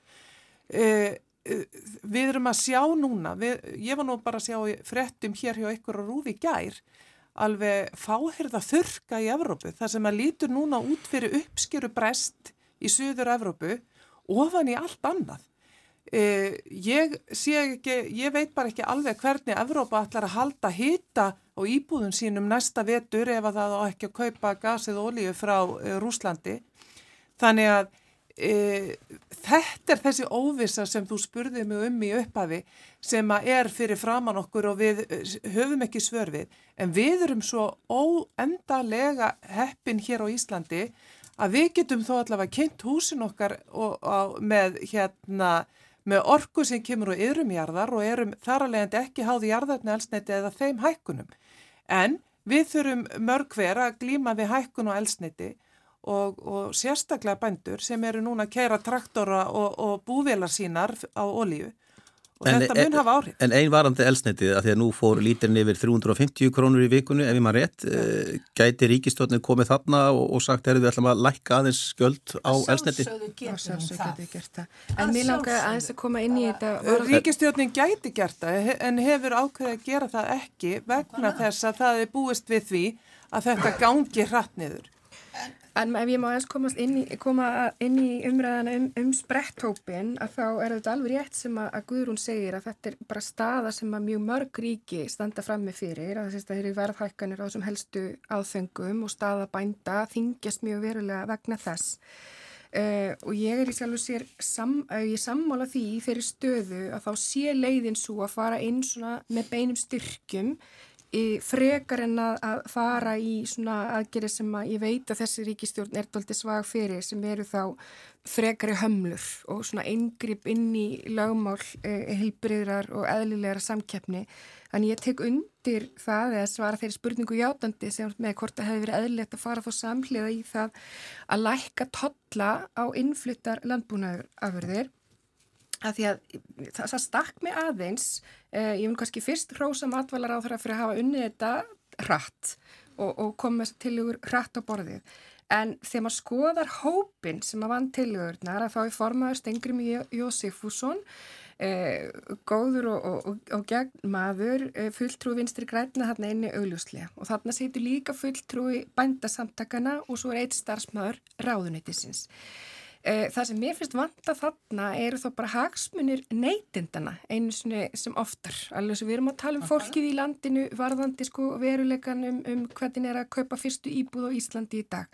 Speaker 2: Uh, uh, við erum að sjá núna, við, ég var nú bara að sjá frettum hér hjá ykkur á Rúfi gær, alveg fáherða þurka í Evrópu, þar sem að lítur núna út fyrir uppskeru brest í Suður Evrópu ofan í allt annað. Eh, ég, ekki, ég veit bara ekki alveg hvernig Evrópa ætlar að halda hita á íbúðun sínum næsta vetur ef að það á ekki að kaupa gasið og olíu frá eh, Rúslandi. Þannig að e, þetta er þessi óvisa sem þú spurðið mig um í upphafi sem að er fyrir framann okkur og við höfum ekki svör við. En við erum svo óendalega heppin hér á Íslandi að við getum þó allavega kynnt húsin okkar og, og, með, hérna, með orku sem kemur úr yðrumjarðar og erum þar að leiðandi ekki háði jarðarni elsniti eða þeim hækkunum. En við þurfum mörg hver að glíma við hækkun og elsniti og, og sérstaklega bændur sem eru núna að kæra traktora og búvelar sínar á olíu og en, þetta mun hafa áhrif.
Speaker 1: En ein varandi elsnitið að því að nú fór lítirinn yfir 350 krónur í vikunni ef ég maður rétt, ja. gæti ríkistotni komið þarna og, og sagt erum við ætlum að lækka aðeins skjöld á elsniti?
Speaker 4: Sjálfsögðu getur það. En mér langar aðeins að koma inn í þetta.
Speaker 2: Ríkistotnin gæti gert það en hefur ákveðið að gera það ekki vegna þess að það er búist við því að þetta gangi hratt niður.
Speaker 4: En ef ég má eins inn í, koma inn í umræðana um, um spretthópin að þá er þetta alveg rétt sem að, að Guðrún segir að þetta er bara staða sem að mjög mörg ríki standa fram með fyrir að það eru verðhækkanir á þessum helstu áþöngum og staða bænda þingjast mjög verulega vegna þess. Uh, og ég er í sjálf og sér sam, uh, ég sammála því fyrir stöðu að þá sé leiðin svo að fara inn með beinum styrkjum frekar en að, fara í svona aðgerið sem að ég veit að þessi ríkistjórn er doldið svag fyrir sem eru þá frekari hömlur og svona eingrip inn í lögmál eh, heilbriðrar og eðlilegra samkeppni. Þannig ég tek undir það eða svara þeirri spurningu játandi sem með hvort það hefði verið eðlilegt að fara fá samhliða í það að lækka totla á innflyttar landbúnaðurafurðir að því að það, það stakk mig aðeins, ég vil kannski fyrst hrósa matvælar á þeirra fyrir að hafa unnið þetta hratt og, og koma tilugur hratt á borðið. En þegar maður skoðar hópin sem að vann tilugurnar að þá er formaður Stengrim Jósefússon, eh, góður og, og, og gegn maður, eh, fulltrú vinstri græna þarna inni augljóslega og þarna setur líka fulltrúi bændasamtakana og svo er eitt starfsmaður ráðunættisins. Eh, það sem mér finnst vanta þarna eru þá bara hagsmunir neytindana einu sem oftar. Alveg sem við erum að tala um fólkið í landinu varðandi sko veruleikan um, um hvernig er að kaupa fyrstu íbúð á Íslandi í dag.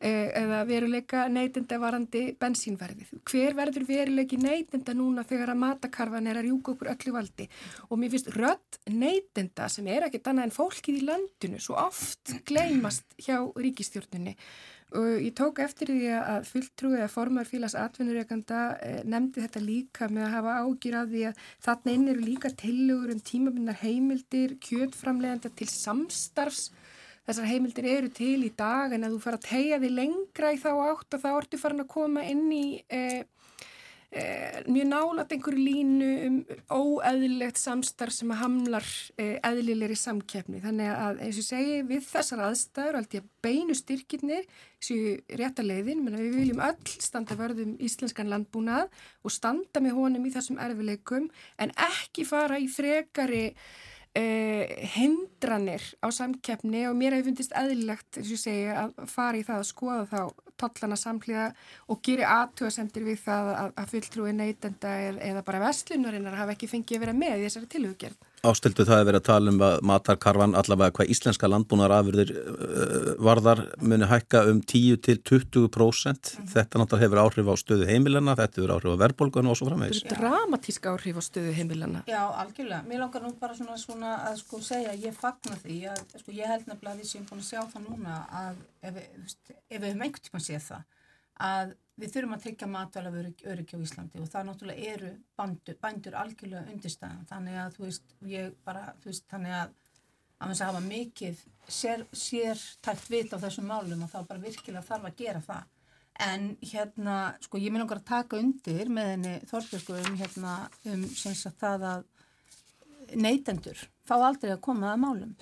Speaker 4: Eh, eða veruleika neytinda varðandi bensínverðið. Hver verður veruleiki neytinda núna þegar að matakarfan er að rjúka okkur öllu valdi? Og mér finnst rödd neytinda sem er ekkit annað en fólkið í landinu svo oft gleymast hjá ríkistjórnunni og ég tók eftir því að fulltrúið að formar félags atvinnureikanda eh, nefndi þetta líka með að hafa ágjur af því að þarna inn eru líka tilugur um tímabinnar heimildir, kjötframleganda til samstarfs. Þessar heimildir eru til í dag en að þú fara að tegja því lengra í þá átt og þá ertu farin að koma inn í eh, eh, mjög nálat einhverju línu um óeðlilegt samstarf sem hamlar eh, eðlilegri samkeppni. Þannig að eins og segi við þessar aðstæður aldrei að beinu styrkirnir séu rétt að leiðin, menn að við viljum öll standa vörðum íslenskan landbúnað og standa með honum í þessum erfileikum en ekki fara í frekari Uh, hindranir á samkeppni og mér hefur fundist eðlilegt segi, að fara í það að skoða þá tollana samhliða og gera aðtjóðasendir við það að, að fulltrúi neytenda eða bara vestlunarinnar hafa ekki fengið að vera með í þessari tilhuggerð.
Speaker 1: Ástildu það að vera að tala um að matarkarfan allavega hvað íslenska landbúnar afurðir uh, varðar muni hækka um 10-20%. Mm. Þetta náttúrulega hefur áhrif á stöðu heimilana, þetta hefur áhrif á verðbólgun og svo framvegis.
Speaker 4: Þetta er dramatíska áhrif á stöðu heimilana.
Speaker 3: Já, algjörlega. Mér langar nú bara svona, svona að sko segja, ég fagnar því að sko ég held nefnilega að við séum búin að sjá það núna að ef, ef við hefum einhvern tíma séð það að við þurfum að tryggja matvæla öryggi á Íslandi og það náttúrulega eru bandur, bændur algjörlega undirstæðan þannig að þú veist, ég bara, þú veist, þannig að að að hafa mikið sér, sértækt vit á þessum málum og þá bara virkilega þarf að gera það. En hérna, sko, ég minn okkar að taka undir með henni Þorbjörgu um hérna, um sem sagt það að neytendur fá aldrei að koma að málum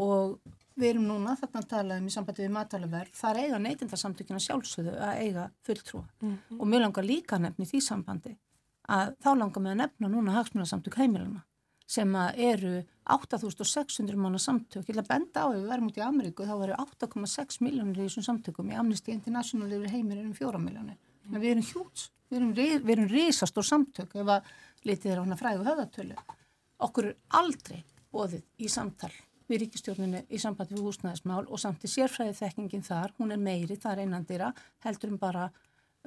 Speaker 3: og við erum núna þarna að tala um í sambandi við matalaverð, þar eiga neytendarsamtökina sjálfsögðu að eiga fulltrúa. Mm -hmm. og mér langar líka nefni því sambandi að þá langar mig að nefna núna hagsmunarsamtök heimilana sem eru 8600 manna samtök, ég vil að benda á ef við verðum út í Ameríku þá veru 8,6 miljónir í þessum samtökum, í Amnesty International yfir heimir um 4 miljónir, mm. við erum hjúts. Við erum, við erum risastór samtök ef að litið er á hana fræðu höfðatölu. Okkur er aldrei bóðið í samtal við ríkistjórninu í sambandi við húsnæðismál og samt í sérfræði þekkingin þar, hún er meiri, það er einandira, heldur um bara,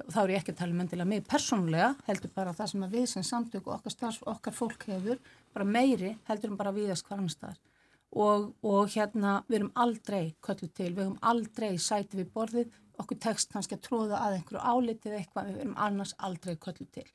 Speaker 3: þá er ég ekki að tala um endilega mig persónulega, heldur bara það sem að við sem samtök og okkar starf, okkar fólk hefur, bara meiri, heldur um bara viðast hvaðan stað. Og, og hérna, við erum aldrei köllu til, við erum aldrei sæti við borðið, okkur tekst kannski að tróða að einhverju álitið eitthvað, við erum annars aldrei köllu til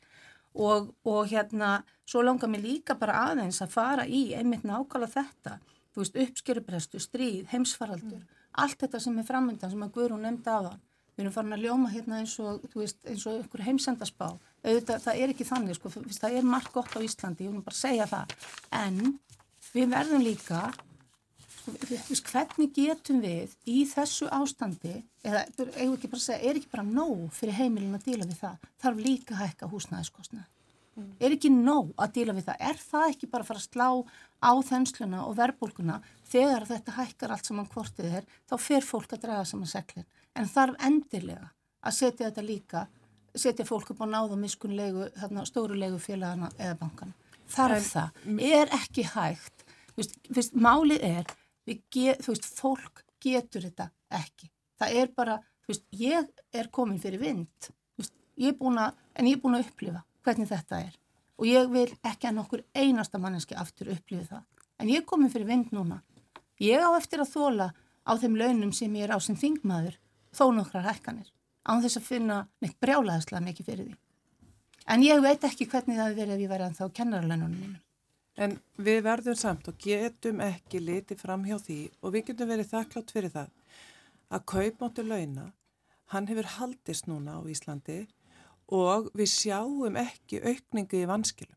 Speaker 3: og, og hérna svo langar mér líka bara aðeins að fara í einmitt nákvæmlega þetta þú veist uppskjöruprestu, stríð, heimsfaraldur mm. allt þetta sem er framöndan sem að Guðrún nefndi á það við erum farin að ljóma hérna eins og veist, eins og ykkur heimsendarspá auðvitað það er ekki þannig sko, það er margt gott á Íslandi, ég vil bara segja það. En við verðum líka sko, hvernig getum við í þessu ástandi eða segja, er ekki bara nóg fyrir heimilin að díla við það þarf líka að hækka húsnæðiskostna mm. er ekki nóg að díla við það? Er það ekki bara að fara að slá á þensluna og verbulguna þegar þetta hækkar allt saman hvortið er þá fer fólk að draga saman seglin. En þarf endilega að setja þetta líka setja fólk upp á náðamiskunlegu stórulegu félagana eða bankana. Þarf það, er ekki hægt? Vist, vist, málið er get, veist, fólk getur þetta ekki. Það er bara, veist, ég er komin fyrir vind, veist, ég er búin að, en ég er búin að upplifa hvernig þetta er og ég vil ekki að nokkur einasta manneski aftur upplifa það. En ég komin fyrir vind núna. Ég á eftir að þóla á þeim launum sem ég er á sem þingmaður þó nokkrar hækkanir, án þess að finna neitt brjálaðislega mikið fyrir því. En ég veit ekki hvernig það verið ef ég væri að þá kennaralönunum mínum.
Speaker 2: En við verðum samt og getum ekki litið fram hjá því og við getum verið þakklátt fyrir það að kaupmáttu launa, hann hefur haldist núna á Íslandi og við sjáum ekki aukningu í vanskilum.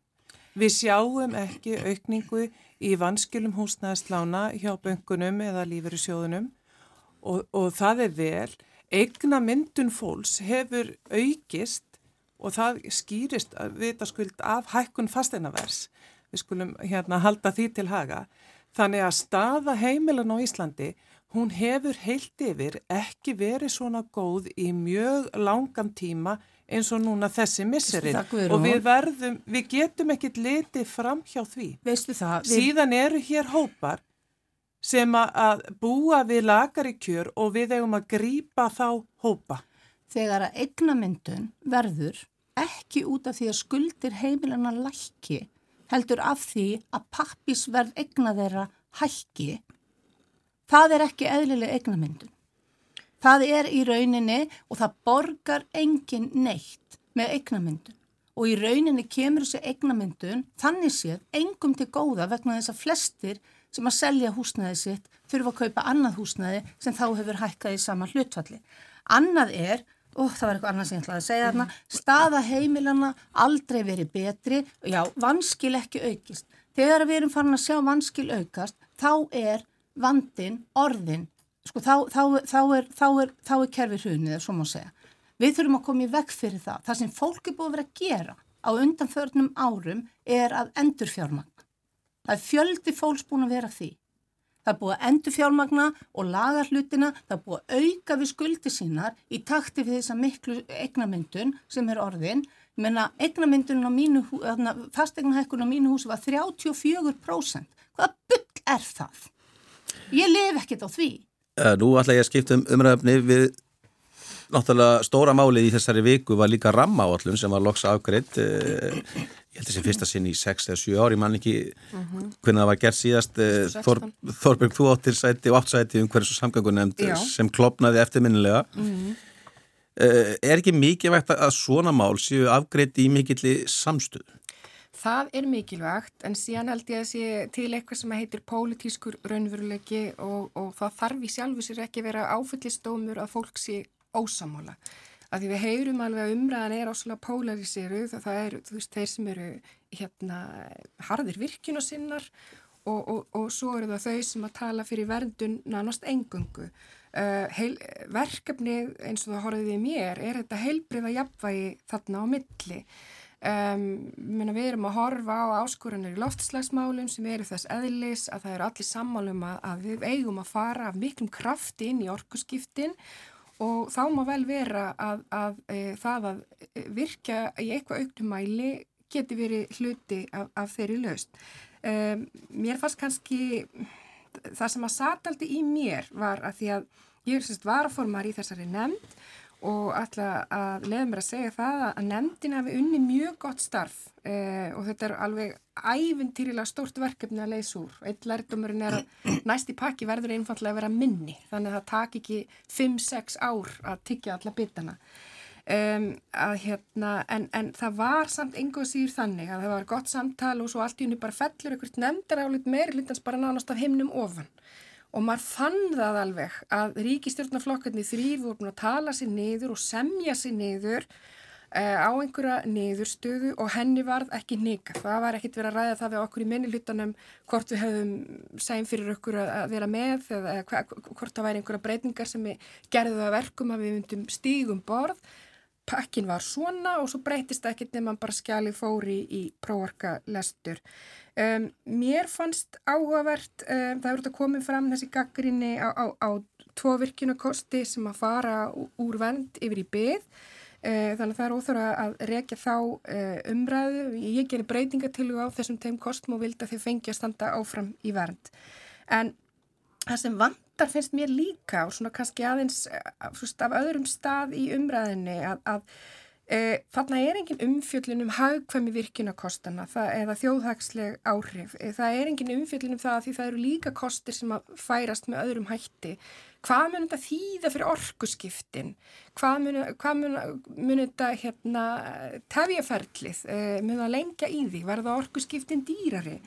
Speaker 2: Við sjáum ekki aukningu í vanskilum húsnæðislána hjá böngunum eða lífeyrisjóðunum og, og það er vel. Egna myndun fólks hefur aukist og það skýrist vitaskuld af hækkun fasteinavers við skulum hérna halda því til haga. Þannig að staða heimilan á Íslandi, hún hefur heilt yfir ekki verið svona góð í mjög langan tíma eins og núna þessi misserinn og við verðum, við getum ekkit litið fram hjá því.
Speaker 3: Veistu það?
Speaker 2: Við... Síðan eru hér hópar sem að búa við lagari kjör og við eigum að grýpa þá hópa.
Speaker 3: Þegar að eignamyndun verður ekki út af því að skuldir heimilana lækki heldur af því að pappisverð egna þeirra hækki, það er ekki eðlileg egnamyndun. Það er í rauninni og það borgar engin neitt með egnamyndun og í rauninni kemur þessi egnamyndun þannig séð engum til góða vegna þess að flestir sem að selja húsnæði sitt þurfa að kaupa annað húsnæði sem þá hefur hækkað í sama hlutfalli. Annað er og það var eitthvað annað sem ég ætlaði að segja þarna, staða heimilana aldrei verið betri, já, vanskil ekki aukist. Þegar við erum farin að sjá vanskil aukast, þá er vandin, orðin, sko, þá, þá, þá er, er, er kerfið hrunið, svo má segja. Við þurfum að koma í vekk fyrir það. Það sem fólk er búið að vera að gera á undanförnum árum er að endur fjármagna. Það er fjöldi fólks búin að vera því. Það er búið að endur fjármagna og laga hlutina, það er búið að auka við skuldi sínar í takti við þessa miklu eignamyndun sem er orðin. Ég menna, eignamyndun á mínu, fastegnahækkun á mínu húsi var 34%. Hvaða byll er það? Ég lef ekkert á því.
Speaker 1: Uh, nú ætla ég að skipta um umræðafni við náttúrulega stóra málið í þessari viku var líka rammaáallum sem var loksa afgreitt. Uh, ég held að þessi fyrsta sinn í 6 eða 7 ári, mann ekki uh mhm. -huh. hvernig það var gert síðast eh, Þor, Þorberg, þú áttir sæti og átt sæti um hversu samgangu nefnd sem klopnaði eftirminnilega uh -huh. uh, er ekki mikið vægt að svona mál séu afgreitt í mikilli samstöðu?
Speaker 4: Það er mikilvægt en síðan held ég að sé til eitthvað sem heitir pólitískur raunveruleiki og, og það þarf í sjálfu sér ekki vera áfyllistómur að fólk sé ósamála. Því við heyrum alveg að umræðan er ásala pólariseru það, það þú veist þeir sem eru hérna harðir virkinu sinnar og, og, og svo eru það þau sem að tala fyrir verndun nánast engungu. Uh, heil, verkefni eins og það horfiði mér er þetta heilbriða jafnvægi þarna á milli um, við erum að horfa á áskoranir í loftslagsmálum sem eru þess eðlis að það eru allir sammálum að, að við eigum að fara af miklum krafti inn í orkuskiptin og þá má vel vera að, að e, það að virka í eitthvað auknumæli geti verið hluti af, af þeirri löst um, mér fannst kannski það sem að sataldi í mér var að því að ég er sérst varaformar í þessari nefnd og ætla að leiða mér að segja það að nefndin hafi unni mjög gott starf eh, og þetta er alveg ævintýrilega stórt verkefni að leysa úr. Eitt lærdomurinn er að næsti pakki verður einfallega að vera minni þannig að það tak ekki 5-6 ár að tyggja alla bitana. Um, hérna, en, en það var samt enga síður þannig að það var gott samtal og svo allt í unni bara fellur einhvert nefndar álit meiri litans bara nánast af himnum ofan og maður fann það alveg að ríkistjórnarflokkarnir þrýr voru búin að tala sér niður og semja sér niður uh, á einhverja niðurstöðu og henni varð ekki nýka. Það var ekkit verið að ræða það við okkur í minni hlutanum hvort við höfum sæn fyrir okkur að vera með eða hvort það væri einhverja breytingar sem gerði það verkum að við myndum stígum borð pakkin var svona og svo breytist ekkert nefnum bara skjalið fóri í próorka lestur. Um, mér fannst áhugavert, um, það eru þetta komið fram þessi gaggrinni á, á, á tvo virkunakosti sem að fara úr vend yfir í byggð. Uh, þannig að það er óþára að rekja þá uh, umræðu. Ég gerir breytingatilgu á þessum tegum kostum og vildi að þið fengi að standa áfram í vernd. En það sem vant vantar finnst mér líka og svona kannski aðeins eh, af öðrum stað í umræðinni að, að e, þarna er engin umfjöllin um haugkvæmi virkunarkostana eða þjóðhagsleg áhrif. E, það er engin umfjöllin um það að því það eru líka kostir sem að færast með öðrum hætti. Hvað mun þetta þýða fyrir orkuskiptin? Hvað mun, hvað mun, mun þetta hérna, tefjaferlið? E, mun það lengja í því? Verða orkuskiptin dýrari?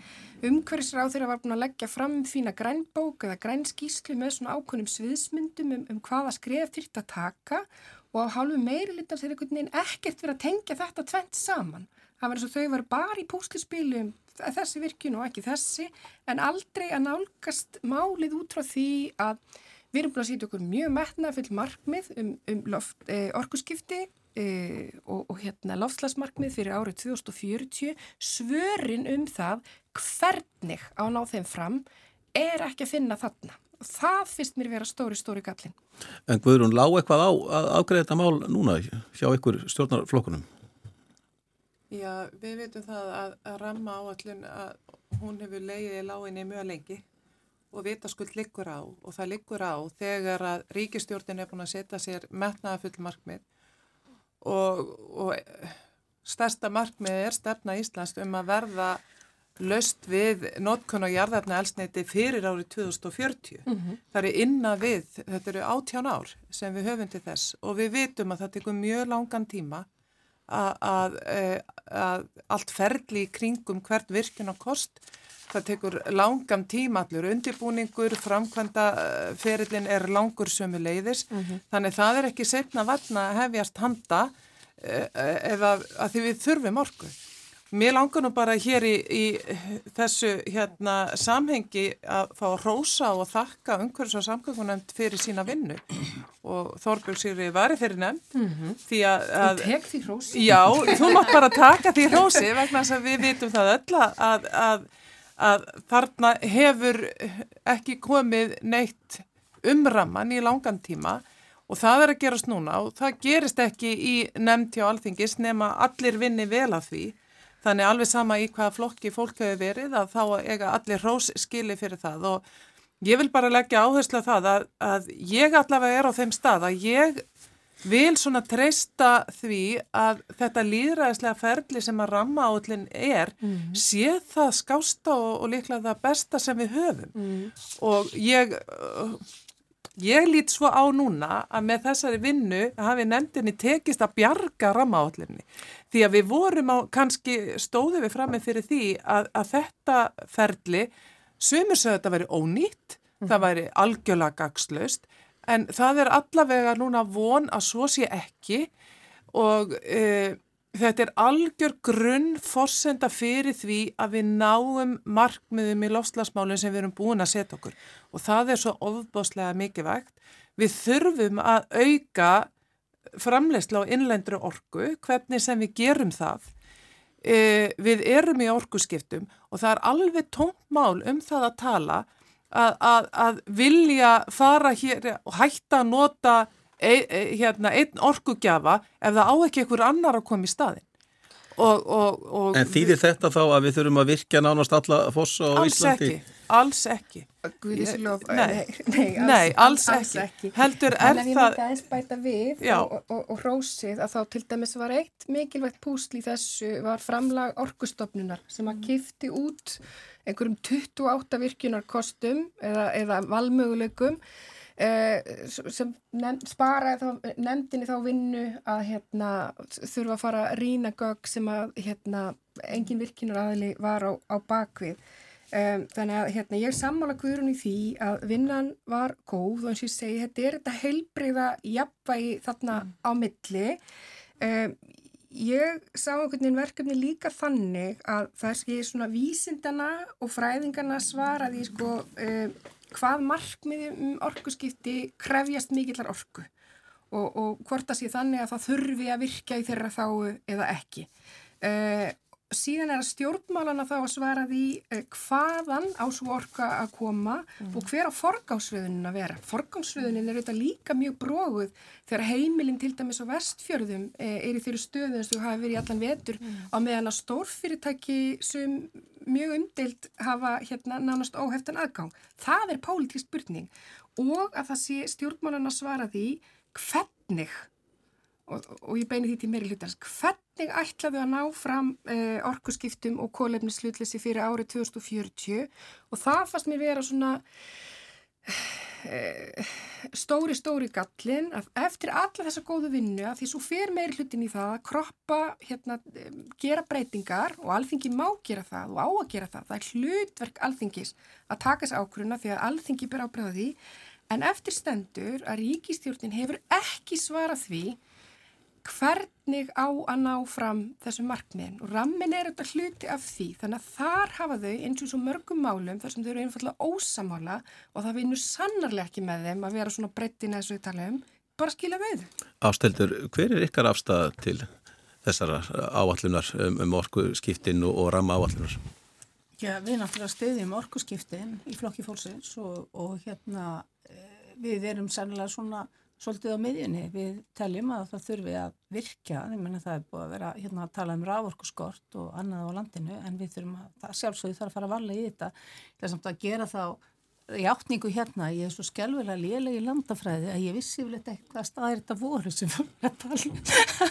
Speaker 4: Umhverfisráð þeirra var búin að leggja fram fína grænbók eða grænskíslu með svona ákonum sviðsmyndum um, um hvaða skref þurft að taka og á hálfu meiri litar þeir einhvern veginn ekkert verið að tengja þetta tvent saman. Það var eins og þau var bara í púslispilum þessi virkun og ekki þessi en aldrei að nálgast málið út frá því að við erum búin að sýta okkur mjög metna full markmið um, um eh, orkuskipti eh, og, og hérna loftslagsmarkmið fyrir árið 2040 svörin um það hvernig á ná þeim fram er ekki að finna þarna og það finnst mér vera stóri, stóri gallin.
Speaker 1: En Guðrún, lág eitthvað á að afgreða þetta mál núna hjá ykkur stjórnarflokkunum?
Speaker 2: Já, við veitum það að, að ramma áallin að hún hefur leiðið í láginni mjög lengi og vitaskuld liggur á og það liggur á þegar að ríkistjórnin er búin að setja sér metnaða full markmið og, og stærsta markmið er stefna Íslands um að verða löst við notkun og jarðarna elsneiti fyrir árið 2040. Mm -hmm. Það er inna við, þetta eru átján ár sem við höfum til þess og við vitum að það tekur mjög langan tíma að, e, að allt ferli í kringum hvert virkun og kost. Það tekur langam tíma allur undirbúningur, framkvæmda ferillin er langur sömu leiðis, mm -hmm. þannig það er ekki setna vatna hefjast handa eða e, að því við þurfum orku. Mér langar nú bara hér í, í þessu hérna, samhengi að fá að rósa og þakka umhverfis og samgöngunemt fyrir sína vinnu og Þorbjörg Sýri var í þeirri nefnd mm -hmm.
Speaker 4: því að... Þú tek því rósi?
Speaker 2: Já, þú mátt bara taka því rósi vegna þess að við vitum það öll að, að, að þarna hefur ekki komið neitt umramman í langan tíma og það er að gerast núna og það gerist ekki í nefnd hjá alþingis nema allir vinni vel að því Þannig alveg sama í hvaða flokki fólk hefur verið að þá eiga allir hrós skili fyrir það og ég vil bara leggja áherslu að það að, að ég allavega er á þeim stað að ég vil svona treysta því að þetta líðræðislega ferli sem að ramma állin er mm -hmm. sé það skásta og, og líklega það besta sem við höfum mm -hmm. og ég ég lít svo á núna að með þessari vinnu hafi nefndinni tekist að bjarga rammaállinni því að við vorum á kannski stóðu við fram með fyrir því að, að þetta ferli sömur sögðu að þetta væri ónýtt, mm. það væri algjörlega gagslaust en það er allavega núna von að svo sé ekki og e, Þetta er algjör grunn forsenda fyrir því að við náum markmiðum í lofslagsmálinn sem við erum búin að setja okkur og það er svo ofbáslega mikið vægt. Við þurfum að auka framleysla á innlendru orgu, hvernig sem við gerum það. E, við erum í orguskiptum og það er alveg tómt mál um það að tala að, að, að vilja fara hér og hætta að nota ein, hérna, einn orkugjafa ef það á ekki einhver annar að koma í staðin.
Speaker 1: Og, og, og en þýðir þetta þá að við þurfum að virkja nánast alla fossa á
Speaker 2: alls
Speaker 1: Íslandi?
Speaker 2: Ekki, alls ekki.
Speaker 4: Guðislof,
Speaker 2: nei, nei, alls, nei, alls, alls ekki. ekki. Heldur er það... En ég myndi
Speaker 4: aðeins bæta við og, og rósið að þá til dæmis var eitt mikilvægt púsl í þessu var framlag orkustofnunar sem að kifti út einhverjum 28 virkunarkostum eða, eða valmöguleikum sem nefnd, sparaði þá, nefndinni þá vinnu að hérna, þurfa að fara að rína gögg sem að hérna, engin virkinar aðli var á, á bakvið um, þannig að hérna, ég er sammála guðrun í því að vinnan var góð og eins og ég segi, þetta er þetta heilbreyða jafnvægi þarna mm. á milli um, Ég sá einhvern veginn verkefni líka þannig að það er svona vísindana og fræðingarna svaraði sko um, hvað markmiði um orkuskipti krefjast mikillar orku og, og hvort að sé þannig að það þurfi að virka í þeirra þáu eða ekki. Uh, síðan er að stjórnmálana þá að svara því uh, hvaðan á svo orka að koma mm. og hver á forgámsröðunin að vera. Forgámsröðunin er auðvitað líka mjög bróguð þegar heimilinn til dæmis á vestfjörðum uh, er í þeirri stöðu eins og hafi verið í allan vetur mm. á meðan að stórfyrirtæki sem mjög umdeilt hafa hérna nánast óheftan aðgang. Það er pólitísk spurning og að það sé stjórnmálan að svara því hvernig, og, og ég beini því til meiri hlutans, hvernig ætlaðu að ná fram eh, orkuskiptum og kólefnislutleysi fyrir árið 2040 og það fannst mér vera svona stóri, stóri gallin eftir alla þessa góðu vinnu að því svo fer meiri hlutin í það að kroppa, hérna, gera breytingar og alþingi má gera það og á að gera það. Það er hlutverk alþingis að taka þessu ákvöruna því að alþingi ber ábreða því en eftir stendur að ríkistjórnin hefur ekki svarað því hvernig á að ná fram þessu markmiðin og rammin er þetta hluti af því þannig að þar hafa þau eins og svo mörgum málum þar sem þau eru einfallega ósamála og það vinur sannarlega ekki með þeim að vera svona breytin eða svo í tala um bara skilja við.
Speaker 1: Ásteldur, hver er ykkar afstæða til þessara áallunar um, um orku skiptin og, og ramma áallunar?
Speaker 3: Já, við náttúrulega stiðjum orku skiptin í flokki fólksins og, og hérna eh, við erum sannlega svona svolítið á miðjunni. Við teljum að það þurfi að virka, ég menna það er búið að vera hérna að tala um rávorkuskort og annað á landinu en við þurfum að sjálfsögðu þarf að fara að varlega í þetta þess að gera þá játningu hérna, ég er svo skjálfilega léleg í landafræði að ég vissi vel eitthvað hvað staðir þetta voru sem við að tala um.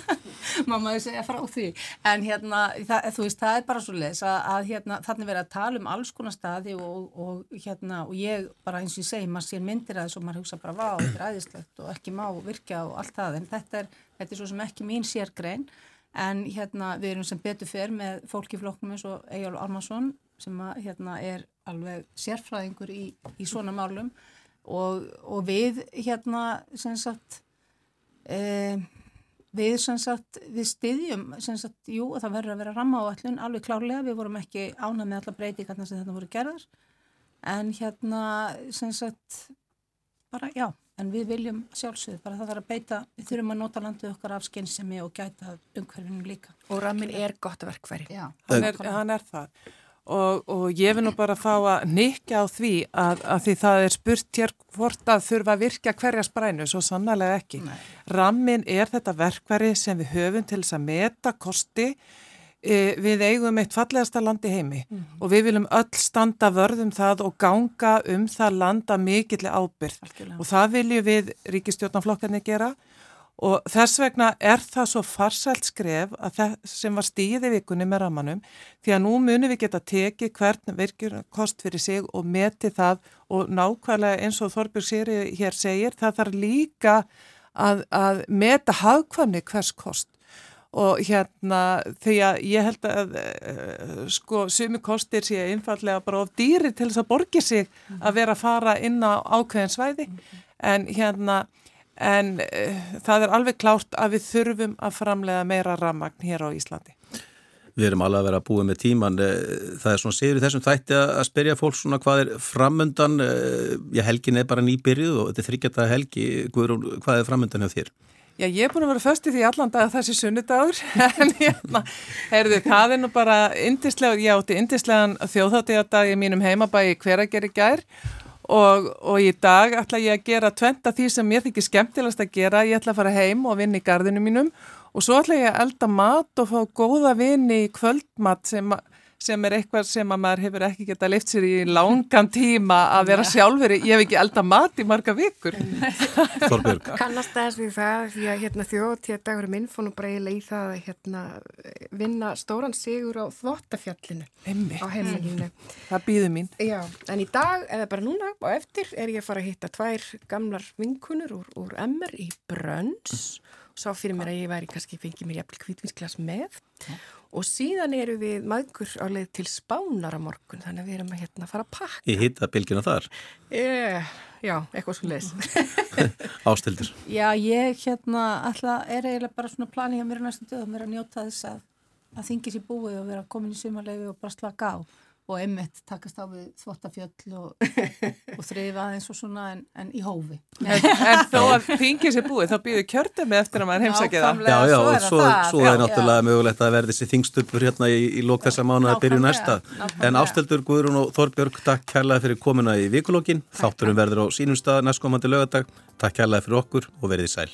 Speaker 3: [laughs] má maður segja frá því. En hérna, það, þú veist, það er bara svo leis að, að hérna, þannig verið að tala um alls konar staði og, og hérna og ég bara eins og ég segi, maður sér myndir að þess og maður hugsa bara, vá, þetta er æðislegt og ekki má virka og allt það, en þetta er þetta er svo sem ekki mín sérgrein. En hérna, við erum sem betur fyrr með fólki floknum eins og Egil Almarsson sem að, hérna, er alveg sérfræðingur í, í svona málum. Og, og við hérna sem sagt e, við sem sagt við styðjum sem sagt, jú það verður að vera ramma á allun alveg klárlega, við vorum ekki ánað með alla breytingarna sem þetta voru gerðar. En hérna sem sagt bara já, en við viljum sjálfsögðu, bara það þarf að beita við þurfum að nota landið okkar af skynsemi og gæta umhverfinu líka.
Speaker 4: Og ramin er gott verkværi.
Speaker 2: Já, hann er, hann er það Og, og ég vil nú bara fá að nikja á því að, að því það er spurt hér hvort að þurfa að virka hverja sprænu, svo sannlega ekki. Nei. Rammin er þetta verkværi sem við höfum til þess að meta kosti e, við eigum eitt fallegasta land í heimi mm -hmm. og við viljum öll standa vörðum það og ganga um það landa mikilli ábyrð Alkjörlega. og það viljum við ríkistjórnaflokkarnir gera og þess vegna er það svo farsælt skref að það sem var stíði vikunni með ramanum því að nú munum við geta tekið hvern virkjur kost fyrir sig og meti það. Og nákvæmlega eins og Þorbjörg Sýri hér segir það þarf líka að, að meta hagkvæmni hvers kost. Og hérna því að ég held að uh, sko sumi kostir sé einfallega bara of dýri til þess að borgi sig að vera að fara inn á ákveðin svæði. En hérna en uh, það er alveg klárt að við þurfum að framlega meira rammagn hér á Íslandi.
Speaker 1: Við erum alveg að vera að búið með tíman. Eh, það er svona séður í þessum þætti að spyrja fólk svona hvað er framöndan. Já, helgin er bara nýbyrjuð og þetta er þryggjata helgi. Hvað er framöndan hjá þér?
Speaker 2: Já, ég er búin að vera föst í því allan dag þessi sunnudagur, [laughs] en hérna, heyrðu, það er nú bara indislega, ég átti indislegan þjóðháttíðardag í mínum heimabæi hverager í gær og, og í dag ætla ég að gera tventa því sem mér þykir skemmtilegast að gera, ég ætla að fara heim og vinna í gardinu mínum. Og svo ætla ég að elda mat og fá góða vinni í kvöldmat sem sem er eitthvað sem að maður hefur ekki gett að lift sér í langan tíma að vera sjálfur, ég hef ekki elda mat í marga vikur.
Speaker 1: Þorbjörg. [laughs]
Speaker 4: Kannast þess við það því að hérna, þjóðtíða dagur minn fór nú bara eiginlega í það að hérna, vinna stóran sigur á þvóttafjallinu á heimilinu
Speaker 2: Það býður mín.
Speaker 4: Já, en í dag, eða bara núna og eftir er ég að fara að hitta tvær gamlar vinkunur úr, úr MR í Brönns. Sá fyrir mér að ég væri kannski fengið mér jafnvel kvítvinsklass með. Og síðan eru við maður á leið til spánar á morgun þannig að við erum að hérna fara að pakka.
Speaker 1: Í hittabilgina þar?
Speaker 4: Yeah, Já, eitthvað svo leis [laughs]
Speaker 1: Ástildur
Speaker 3: Já, ég hérna alltaf er eiginlega bara svona planið að mér er næstum döðum er að njóta þess að að þingis í búið og vera komin í sumarlegu og bara slaka á og einmitt takast á við þvottafjöll og, [laughs] og þrifa eins og svona en, en í hófi.
Speaker 2: En, en þó að þingið sér búið, þá býður kjörtemi eftir að maður heimsækja það.
Speaker 1: Já, já,
Speaker 3: svo
Speaker 1: og
Speaker 3: er
Speaker 1: svo,
Speaker 3: það.
Speaker 1: svo er náttúrulega mögulegt að verði þessi þingstupur hérna í, í lók þessa mánu að byrju næsta. En Ástildur, Guðrún og Þorbjörg, takk kærlega fyrir komuna í vikulókin. Þátturum verður á sínum stað næstkomandi lögadag. Takk kærlega fyrir okkur og verðið sæl.